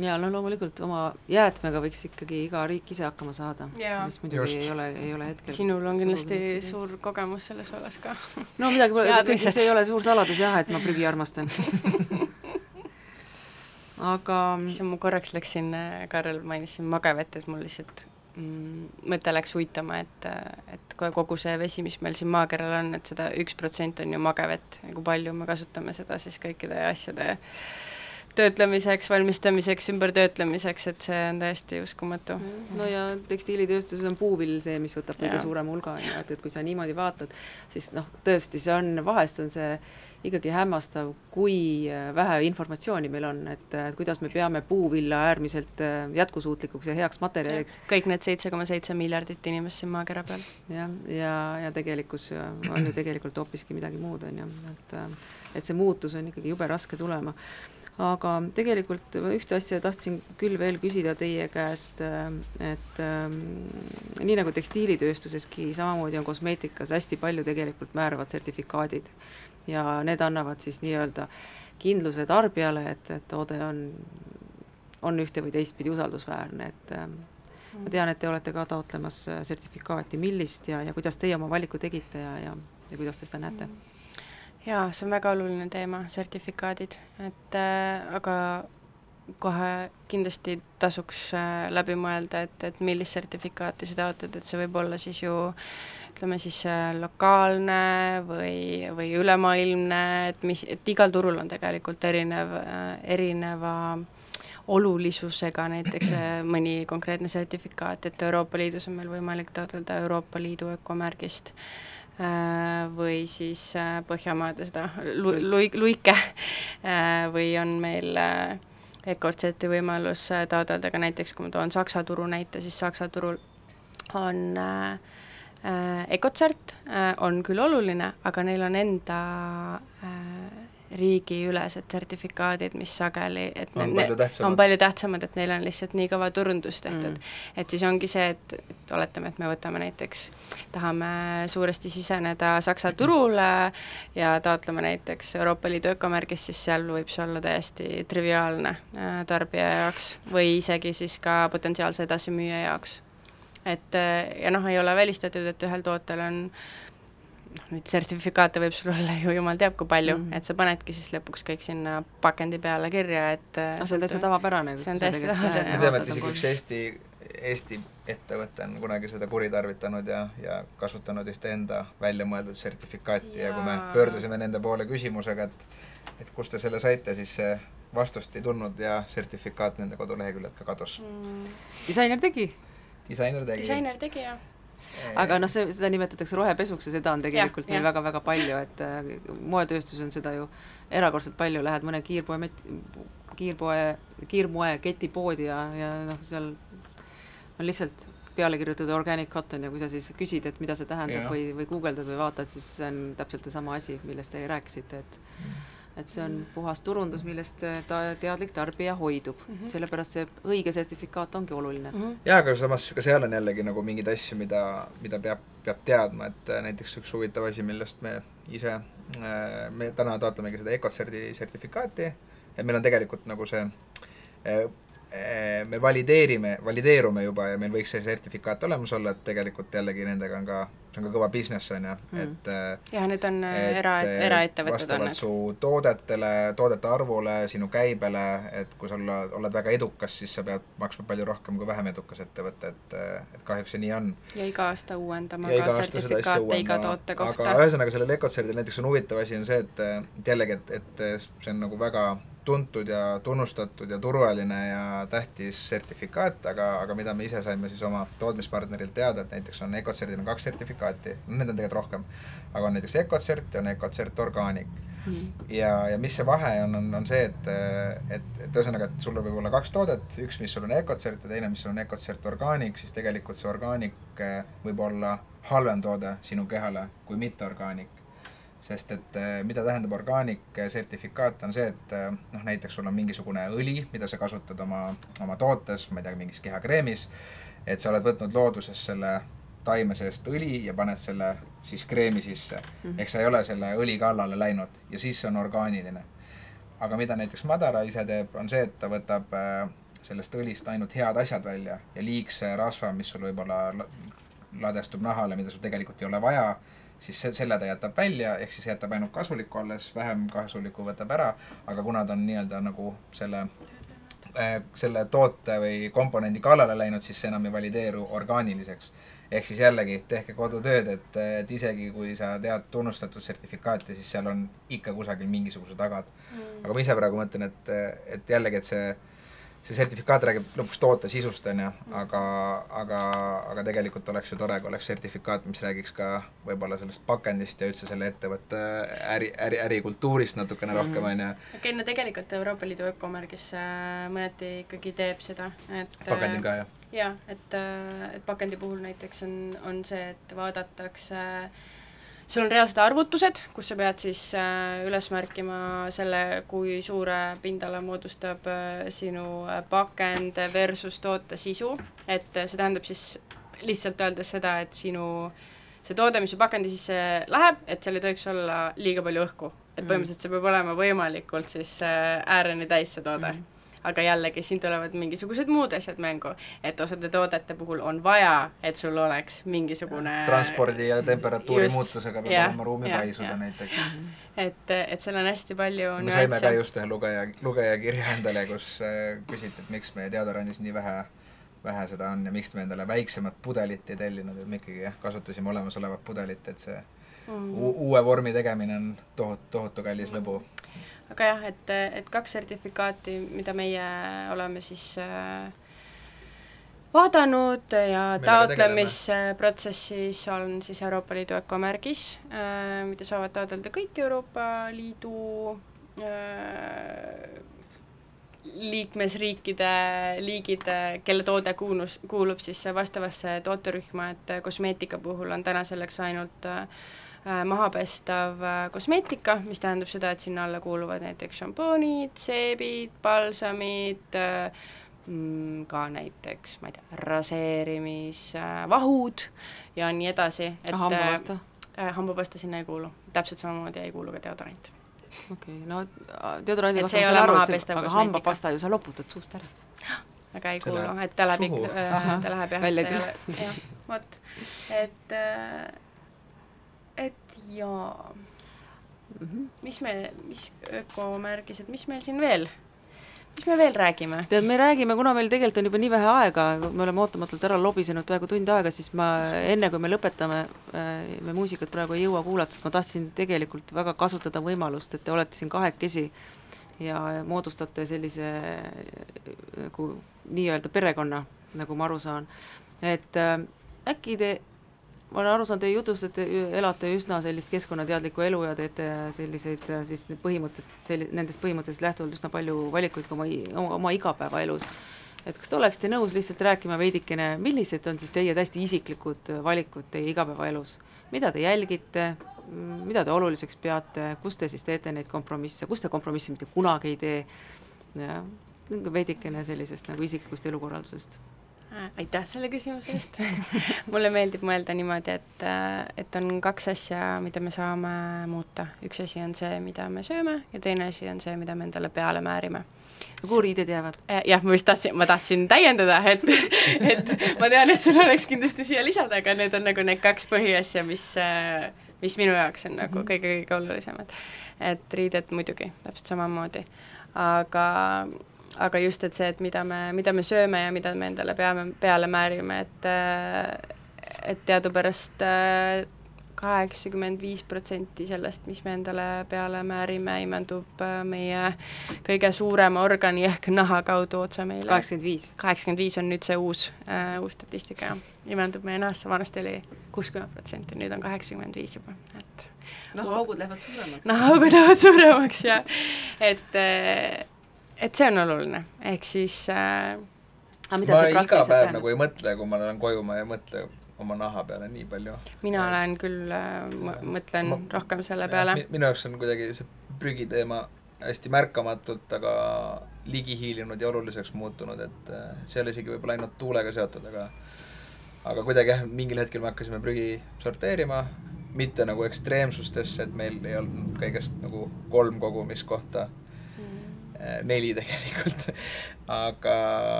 ja no loomulikult oma jäätmega võiks ikkagi iga riik ise hakkama saada, mis muidugi Just. ei ole, ei ole hetkel sinul on kindlasti suur kogemus selles vallas ka. No midagi pole, see ei ole suur saladus jah, et ma prügi armastan aga siis ma korraks läksin, Karel mainis siin magevett, et mul lihtsalt mm, mõte läks uitama, et, et ko- kogu see vesi, mis meil siin maakeral on, et seda üks protsent on ju mage vett ja kui palju me kasutame seda siis kõikide asjade töötlemiseks, valmistamiseks, ümbertöötlemiseks, et see on täiesti uskumatu. no ja tekstiilitööstuses on puuvill see, mis võtab kõige suurema hulga, on ju, et, et kui sa niimoodi vaatad, siis noh, tõesti, see on, vahest on see ikkagi hämmastav, kui äh, vähe informatsiooni meil on, et, et kuidas me peame puuvilla äärmiselt äh, jätkusuutlikuks ja heaks materjaliks kõik need seitse koma seitse miljardit inimest siin maakera peal. jah, ja, ja tegelikkus äh, on ju tegelikult hoopiski midagi muud, on ju, et äh, et see muutus on ikkagi jube raske tulema. aga tegelikult ühte asja tahtsin küll veel küsida teie käest, äh, et ähm, nii nagu tekstiilitööstuseski, samamoodi on kosmeetikas hästi palju tegelikult määravad sertifikaadid ja need annavad siis nii-öelda kindluse tarbijale, et, et toode on, on ühte või teistpidi usaldusväärne, et ähm, ma tean, et te olete ka taotlemas äh, sertifikaati, millist ja, ja kuidas teie oma valiku tegite ja, ja, ja kuidas te seda näete? jaa, see on väga oluline teema, sertifikaadid, et äh, aga kohe kindlasti tasuks äh, läbi mõelda, et, et millist sertifikaati sa taotled, et see võib olla siis ju ütleme siis äh, lokaalne või, või ülemaailmne, et mis, et igal turul on tegelikult erinev äh,, erineva olulisusega näiteks mõni konkreetne sertifikaat, et Euroopa Liidus on meil võimalik taotleda Euroopa Liidu ökomärgist või siis Põhjamaade seda lu-, lui-, luike või on meil äh, Ecortseti võimalus äh, taotleda. Ka näiteks, kui ma toon Saksa turu näite, siis Saksa turul on äh, äh, Ecotsert äh, on küll oluline, aga neil on enda äh, riigiülesed sertifikaadid, mis sageli, et On ne- palju tähtsamad. on palju tähtsamad, et neil on lihtsalt nii kõva turundus tehtud mm.. et siis ongi see, et, et oletame, et me võtame näiteks, tahame suuresti siseneda Saksa turule ja taotleme näiteks Euroopa Liidu ökomärgist, siis seal võib see olla täiesti triviaalne äh, tarbija jaoks või isegi siis ka potentsiaalse edasimüüja jaoks. et äh, ja noh, ei ole välistatud, et ühel tootel on noh, neid sertifikaate võib sul olla ju jumal teab kui palju mm., et sa panedki siis lõpuks kõik sinna pakendi peale kirja, et no see on täitsa tavapärane. see on täiesti tavapärane. me teame, et isegi üks Eesti, Eesti ettevõte on kunagi seda kuritarvitanud ja, ja kasutanud ühte enda välja mõeldud sertifikaati ja, ja kui me pöördusime nende poole küsimusega, et et kust te selle saite, siis see vastust ei tulnud ja sertifikaat nende koduleheküljelt ka kadus mm.. disainer tegi, disainer tegi. disainer tegi jah. Aga noh, see, seda nimetatakse rohepesuks ja seda on tegelikult Jah, meil väga-väga palju, et äh, moetööstus on seda ju erakordselt palju, lähed mõne kiirpoe kiirpoe, kiirmoe ketipoodi ja, ja noh, seal on lihtsalt peale kirjutatud organic cotton ja kui sa siis küsid, et mida see tähendab Jah. või, või guugeldad või vaatad, siis see on täpselt seesama asi, millest te rääkisite, et et see on puhas turundus, millest äh, ta teadlik tarbija hoidub mm, -hmm. sellepärast see õige sertifikaat ongi oluline mm. -hmm. jaa, aga samas ka seal on jällegi nagu mingeid asju, mida, mida peab, peab teadma, et äh, näiteks üks huvitav asi, millest me ise, me täna taotlemegi seda Ecocerti sertifikaati, et meil on tegelikult nagu see, me valideerime, valideerume juba ja meil võiks see sertifikaat olemas olla, et tegelikult jällegi nendega on ka, see on ka kõva business, on ju, et jah, need on äh, et, era, eh, eraettevõtted on vastavalt need. su toodetele, toodete arvule, sinu käibele, et kui sa olla, oled väga edukas, siis sa pead maksma palju rohkem kui vähem edukas ettevõte, et et kahjuks see nii on. ja iga aasta uuendama ja ka sertifikaate iga toote aga kohta. ühesõnaga sellel Ecocerdil näiteks on huvitav asi on see, et et jällegi, et, et see on nagu väga tuntud ja tunnustatud ja turvaline ja tähtis sertifikaat, aga, aga mida me ise saime siis oma tootmispartnerilt teada, et näiteks on Ecocerdil on kaks sertifikaati, no need on tegelikult rohkem, aga on näiteks Ecocert ja on Ecocert Organic mm. ja, ja mis see vahe on, on, on see, et, et, et ühesõnaga, et sul võib olla kaks toodet, üks, mis sul on Ecocert ja teine, mis sul on Ecocert Organic, siis tegelikult see Organic eh, võib olla halvem toode sinu kehale kui mitte Organic sest et eh, mida tähendab organic sertifikaat, on see, et eh, noh, näiteks sul on mingisugune õli, mida sa kasutad oma, oma tootes, ma ei tea, mingis kehakreemis, et sa oled võtnud looduses selle taime seest õli ja paned selle siis kreemi sisse mm. -hmm. ehk sa ei ole selle õli kallale läinud ja siis see on orgaaniline. aga mida näiteks Madara ise teeb, on see, et ta võtab sellest õlist ainult head asjad välja ja liigse rasva, mis sul võib-olla la- ladestub nahale, mida sul tegelikult ei ole vaja, siis se-, selle ta jätab välja, ehk siis jätab ainult kasulikku alles, vähem kasulikku võtab ära, aga kuna ta on nii-öelda nagu selle äh, selle toote või komponendi kallale läinud, siis see enam ei valideeru orgaaniliseks. ehk siis jällegi, tehke kodutööd, et, et isegi kui sa tead tunnustatud sertifikaati, siis seal on ikka kusagil mingisugused tagad mm.. aga ma ise praegu mõtlen, et, et jällegi, et see see sertifikaat räägib lõpuks toote sisust, on ju, aga, aga, aga tegelikult oleks ju tore, kui oleks sertifikaat, mis räägiks ka võib-olla sellest pakendist ja üldse selle ettevõtte äri, äri, ärikultuurist natukene rohkem, on ju. okei, no tegelikult Euroopa Liidu ökomärgis äh, mõneti ikkagi teeb seda, et pakendil ka, jah? jaa, et, äh, et pakendi puhul näiteks on, on see, et vaadatakse äh, sul on reaalsed arvutused, kus sa pead siis äh, üles märkima selle, kui suure pindala moodustab äh, sinu äh, pakend versus toote sisu, et see tähendab siis lihtsalt öeldes seda, et sinu see toode, mis su pakendi sisse läheb, et seal ei tohiks olla liiga palju õhku. et mm. põhimõtteliselt see peab olema võimalikult siis ääreni täis, see toode mm aga jällegi, siin tulevad mingisugused muud asjad mängu, et osade toodete puhul on vaja, et sul oleks mingisugune transpordi ja temperatuuri just, muutusega peab ja, olema ruumi paisuda näiteks. et, et seal on hästi palju me saime ka just ühe lugeja, lugejakirja endale, kus äh, küsiti, et miks meie deodorandis nii vähe vähe seda on ja miks me endale väiksemat pudelit ei tellinud, et me ikkagi jah, kasutasime olemasolevat pudelit, et see mm. uue vormi tegemine on tohutu, tohutu kallis lõbu aga jah, et, et kaks sertifikaati, mida meie oleme siis äh, vaadanud ja taotlemisprotsessis on siis Euroopa Liidu ökomärgis äh,, mida saavad taotleda kõik Euroopa Liidu äh, liikmesriikide liigid, kelle toode kuulus, kuulub siis vastavasse tooterühma, et kosmeetika puhul on täna selleks ainult äh, Äh, mahapestav äh, kosmeetika, mis tähendab seda, et sinna alla kuuluvad näiteks šampoonid, seebid, balsamid, äh, mm, ka näiteks, ma ei tea, raseerimisvahud ja nii edasi. hambapasta äh,? hambapasta sinna ei kuulu, täpselt samamoodi ei kuulu ka deodorant. okei okay,, no deodorandi kohta ma saan aru, et see, aga hambapasta ju sa loputad suust ära. aga ei kuulu, et ta läheb ikka, ta läheb jah, välja küll. jah, vot, et äh, jaa mm. -hmm. mis me, mis ökomärgised, mis meil siin veel, mis me veel räägime? tead, me räägime, kuna meil tegelikult on juba nii vähe aega, me oleme ootamatult ära lobisenud peaaegu tund aega, siis ma enne, kui me lõpetame, äh, me muusikat praegu ei jõua kuulata, sest ma tahtsin tegelikult väga kasutada võimalust, et te olete siin kahekesi ja moodustate sellise nagu nii-öelda perekonna, nagu ma aru saan. et äh, äkki te ma olen aru saanud teie jutust, et te elate üsna sellist keskkonnateadlikku elu ja teete selliseid siis põhimõtted, selli-, nendest põhimõtetest lähtuvalt üsna palju valikuid ka oma, oma, igapäevaelus. et kas te oleksite nõus lihtsalt rääkima veidikene, millised on siis teie täiesti isiklikud valikud teie igapäevaelus, mida te jälgite, mida te oluliseks peate, kus te siis teete neid kompromisse, kus te kompromisse mitte kunagi ei tee, jah, veidikene sellisest nagu isiklikust elukorraldusest. Äh, aitäh selle küsimuse eest mulle meeldib mõelda niimoodi, et, äh, et on kaks asja, mida me saame muuta. üks asi on see, mida me sööme ja teine asi on see, mida me endale peale määrime. kuhu riided jäävad? Äh, jah, ma just tahtsin, ma tahtsin täiendada, et, et ma tean, et sul oleks kindlasti siia lisada, aga need on nagu need kaks põhiasja, mis, mis minu jaoks on nagu kõige-kõige mhm. olulisemad. et riided muidugi, täpselt samamoodi, aga aga just, et see, et mida me, mida me sööme ja mida me endale peame, peale määrime, et et teadupärast äh, kaheksakümmend viis protsenti sellest, mis me endale peale määrime, imendub äh, meie kõige suurema organi ehk naha kaudu otse meile. kaheksakümmend viis? kaheksakümmend viis on nüüd see uus äh,, uus statistika, jah. imendub meie nahasse, vanasti oli kuuskümmend protsenti, nüüd on kaheksakümmend viis juba, et nahaaugud lähevad suuremaks. nahaaugud lähevad suuremaks, jah. et äh, et see on oluline, ehk siis äh, ma iga päev nagu ei mõtle, kui ma lähen koju, ma ei mõtle oma naha peale nii palju. mina olen küll äh,, mõtlen ma, rohkem selle peale. minu jaoks on kuidagi see prügiteema hästi märkamatult, aga ligihiilinud ja oluliseks muutunud, et äh, see ei ole isegi võib-olla ainult tuulega seotud, aga aga kuidagi jah, mingil hetkel me hakkasime prügi sorteerima, mitte nagu ekstreemsustesse, et meil ei olnud kõigest nagu kolm kogumiskohta neli tegelikult aga,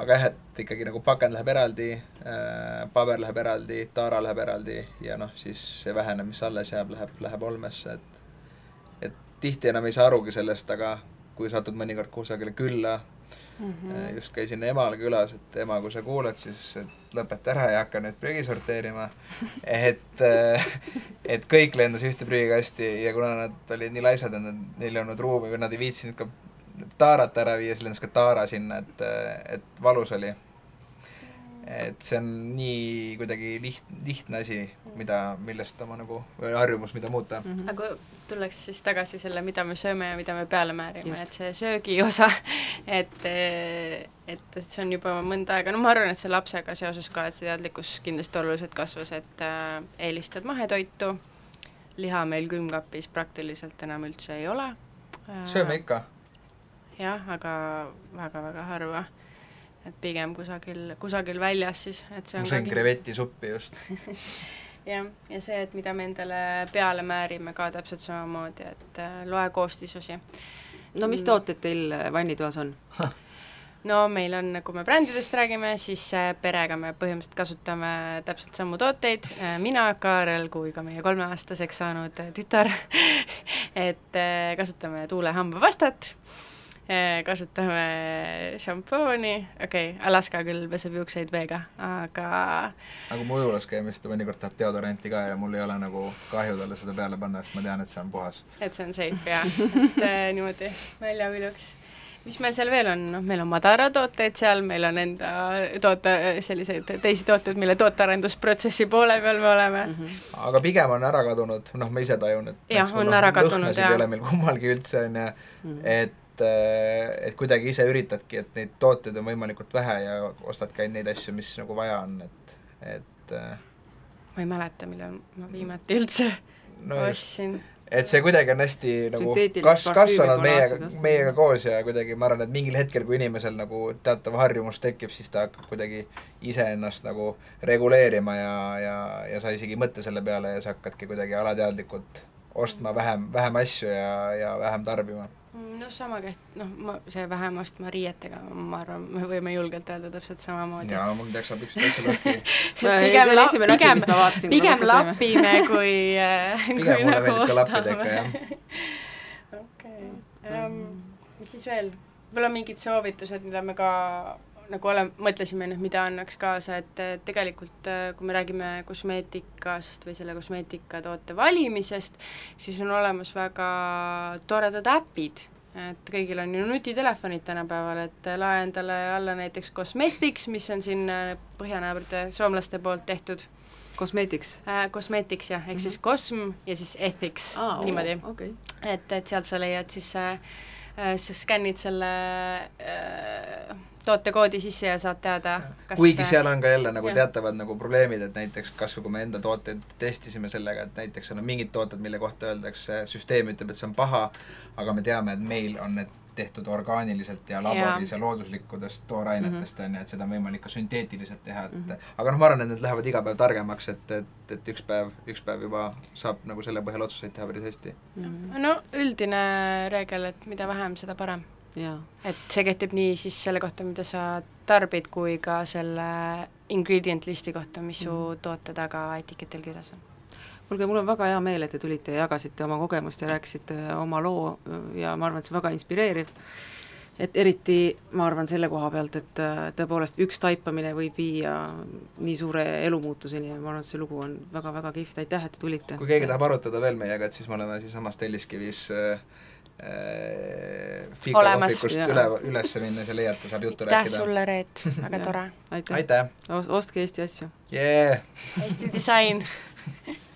aga jah, et ikkagi nagu pakend läheb eraldi, äh, paber läheb eraldi, taara läheb eraldi ja noh, siis see vähene, mis alles jääb, läheb, läheb olmesse, et et tihti enam ei saa arugi sellest, aga kui satud mõnikord kusagile külla, Mhm. -hmm. just käisin emale külas, et ema, kui sa kuulad, siis et lõpeta ära ja hakka nüüd prügi sorteerima. et, et kõik lendas ühte prügikasti ja kuna nad olid nii laisad, et nad, neil ei olnud ruumi või nad ei viitsinud ka taarat ära viia, siis lendas ka taara sinna, et, et valus oli et see on nii kuidagi liht-, lihtne asi, mida, millest oma nagu, või harjumus, mida muuta mm. -hmm. aga tuleks siis tagasi selle, mida me sööme ja mida me peale määrime, et see söögi osa, et, et see on juba mõnda aega, no ma arvan, et see lapsega seoses ka, et see teadlikkus kindlasti oluliselt kasvas, et äh, eelistad mahetoitu, liha meil külmkapis praktiliselt enam üldse ei ole sööme ikka. Jah, aga väga-väga harva. Et pigem kusagil, kusagil väljas siis, et see on ma sõin krevetisuppi just. Jah, ja see, et mida me endale peale määrime ka täpselt samamoodi, et äh, loe koostisosi. no mis tooted teil vannitoas on? No meil on, kui me brändidest räägime, siis äh, perega me põhimõtteliselt kasutame täpselt samu tooteid, äh, mina, Kaarel kui ka meie kolmeaastaseks saanud tütar. Et kasutame tuule hambapastat Eh, kasutame šampooni, okei okay,, Alaska küll peseb juukseid veega, aga nagu mu ujulas käimist mõnikord tahab deodoranti ka ja mul ei ole nagu kahju talle seda peale panna, sest ma tean, et see on puhas. et see on safe jah, et äh, niimoodi naljaviljuks mis meil seal veel on, noh, meil on Madara tooteid seal, meil on enda toote, selliseid teisi tooteid, mille tootearendusprotsessi poole peal me oleme mm. -hmm. aga pigem on ära kadunud, noh, ma ise tajun, et jah, on ära kadunud, jah. ei ole meil kummalgi üldse, on ju, mhm. et et, äh, et kuidagi ise üritadki, et neid tooteid on võimalikult vähe ja ostadki ainult neid asju, mis nagu vaja on, et, et äh, ma ei mäleta, millal ma viimati üldse no ostsin. et see kuidagi on hästi nagu kas-, kasvanud meiega, meiega koos ja kuidagi ma arvan, et mingil hetkel, kui inimesel nagu teatav harjumus tekib, siis ta hakkab kuidagi iseennast nagu reguleerima ja, ja, ja sa isegi ei mõtle selle peale ja sa hakkadki kuidagi alateadlikult ostma vähem, vähem asju ja, ja vähem tarbima noh, sama keht-, noh, ma, see vähem ostma riietega, ma arvan, me võime julgelt öelda täpselt samamoodi. jaa, mul täitsa püksid täitsa lõhki pigem la-, pigem, pigem lapime kui pigem mulle nagu meeldib ka lappida ikka, jah. okei, ähm, mis siis veel, võib-olla mingid soovitused, mida me ka nagu ole-, mõtlesime nüüd, mida annaks kaasa, et tegelikult äh, kui me räägime kosmeetikast või selle kosmeetikatoote valimisest, siis on olemas väga toredad äpid, et kõigil on ju nutitelefonid tänapäeval, et lae endale alla näiteks Cosmetics, mis on siin äh, põhjanaabrite soomlaste poolt tehtud. Cosmetics äh,? Cosmetics jah, ehk mm -hmm. siis Cosm ja siis Ethics ah,, niimoodi okay.. et, et sealt sa leiad siis äh, äh, sa skännid selle äh, tootekoodi sisse ja saad teada, kas kuigi seal on ka jälle nagu jah. teatavad nagu probleemid, et näiteks kas või kui me enda tooteid testisime sellega, et näiteks on mingid tooted, mille kohta öeldakse, süsteem ütleb, et see on paha, aga me teame, et meil on need tehtud orgaaniliselt ja laboris ja, ja looduslikudest toorainetest mm, on ju, et seda on võimalik ka sünteetiliselt teha, et mm -hmm. aga noh, ma arvan, et need lähevad iga päev targemaks, et, et, et üks päev, üks päev juba saab nagu selle põhjal otsuseid teha päris hästi mm. -hmm. no üldine reegel, et mida vähem, seda parem et see kehtib nii siis selle kohta, mida sa tarbid, kui ka selle ingredient listi kohta, mis su mm. toote taga etiketil kirjas on. kuulge, mul on väga hea meel, et te tulite ja jagasite oma kogemust ja rääkisite oma loo ja ma arvan, et see on väga inspireeriv. et eriti ma arvan selle koha pealt, et tõepoolest üks taipamine võib viia nii suure elumuutuseni ja ma arvan, et see lugu on väga-väga kihvt, aitäh, et te tulite. kui keegi tahab arutada veel meiega, et siis me oleme siinsamas Telliskivis äh, Äh, fiikakohvikust üle, üles minna, sa leiad, saab juttu rääkida. aitäh sulle, Reet, väga tore. aitäh, aitäh.! ostke Eesti asju yeah!! Eesti disain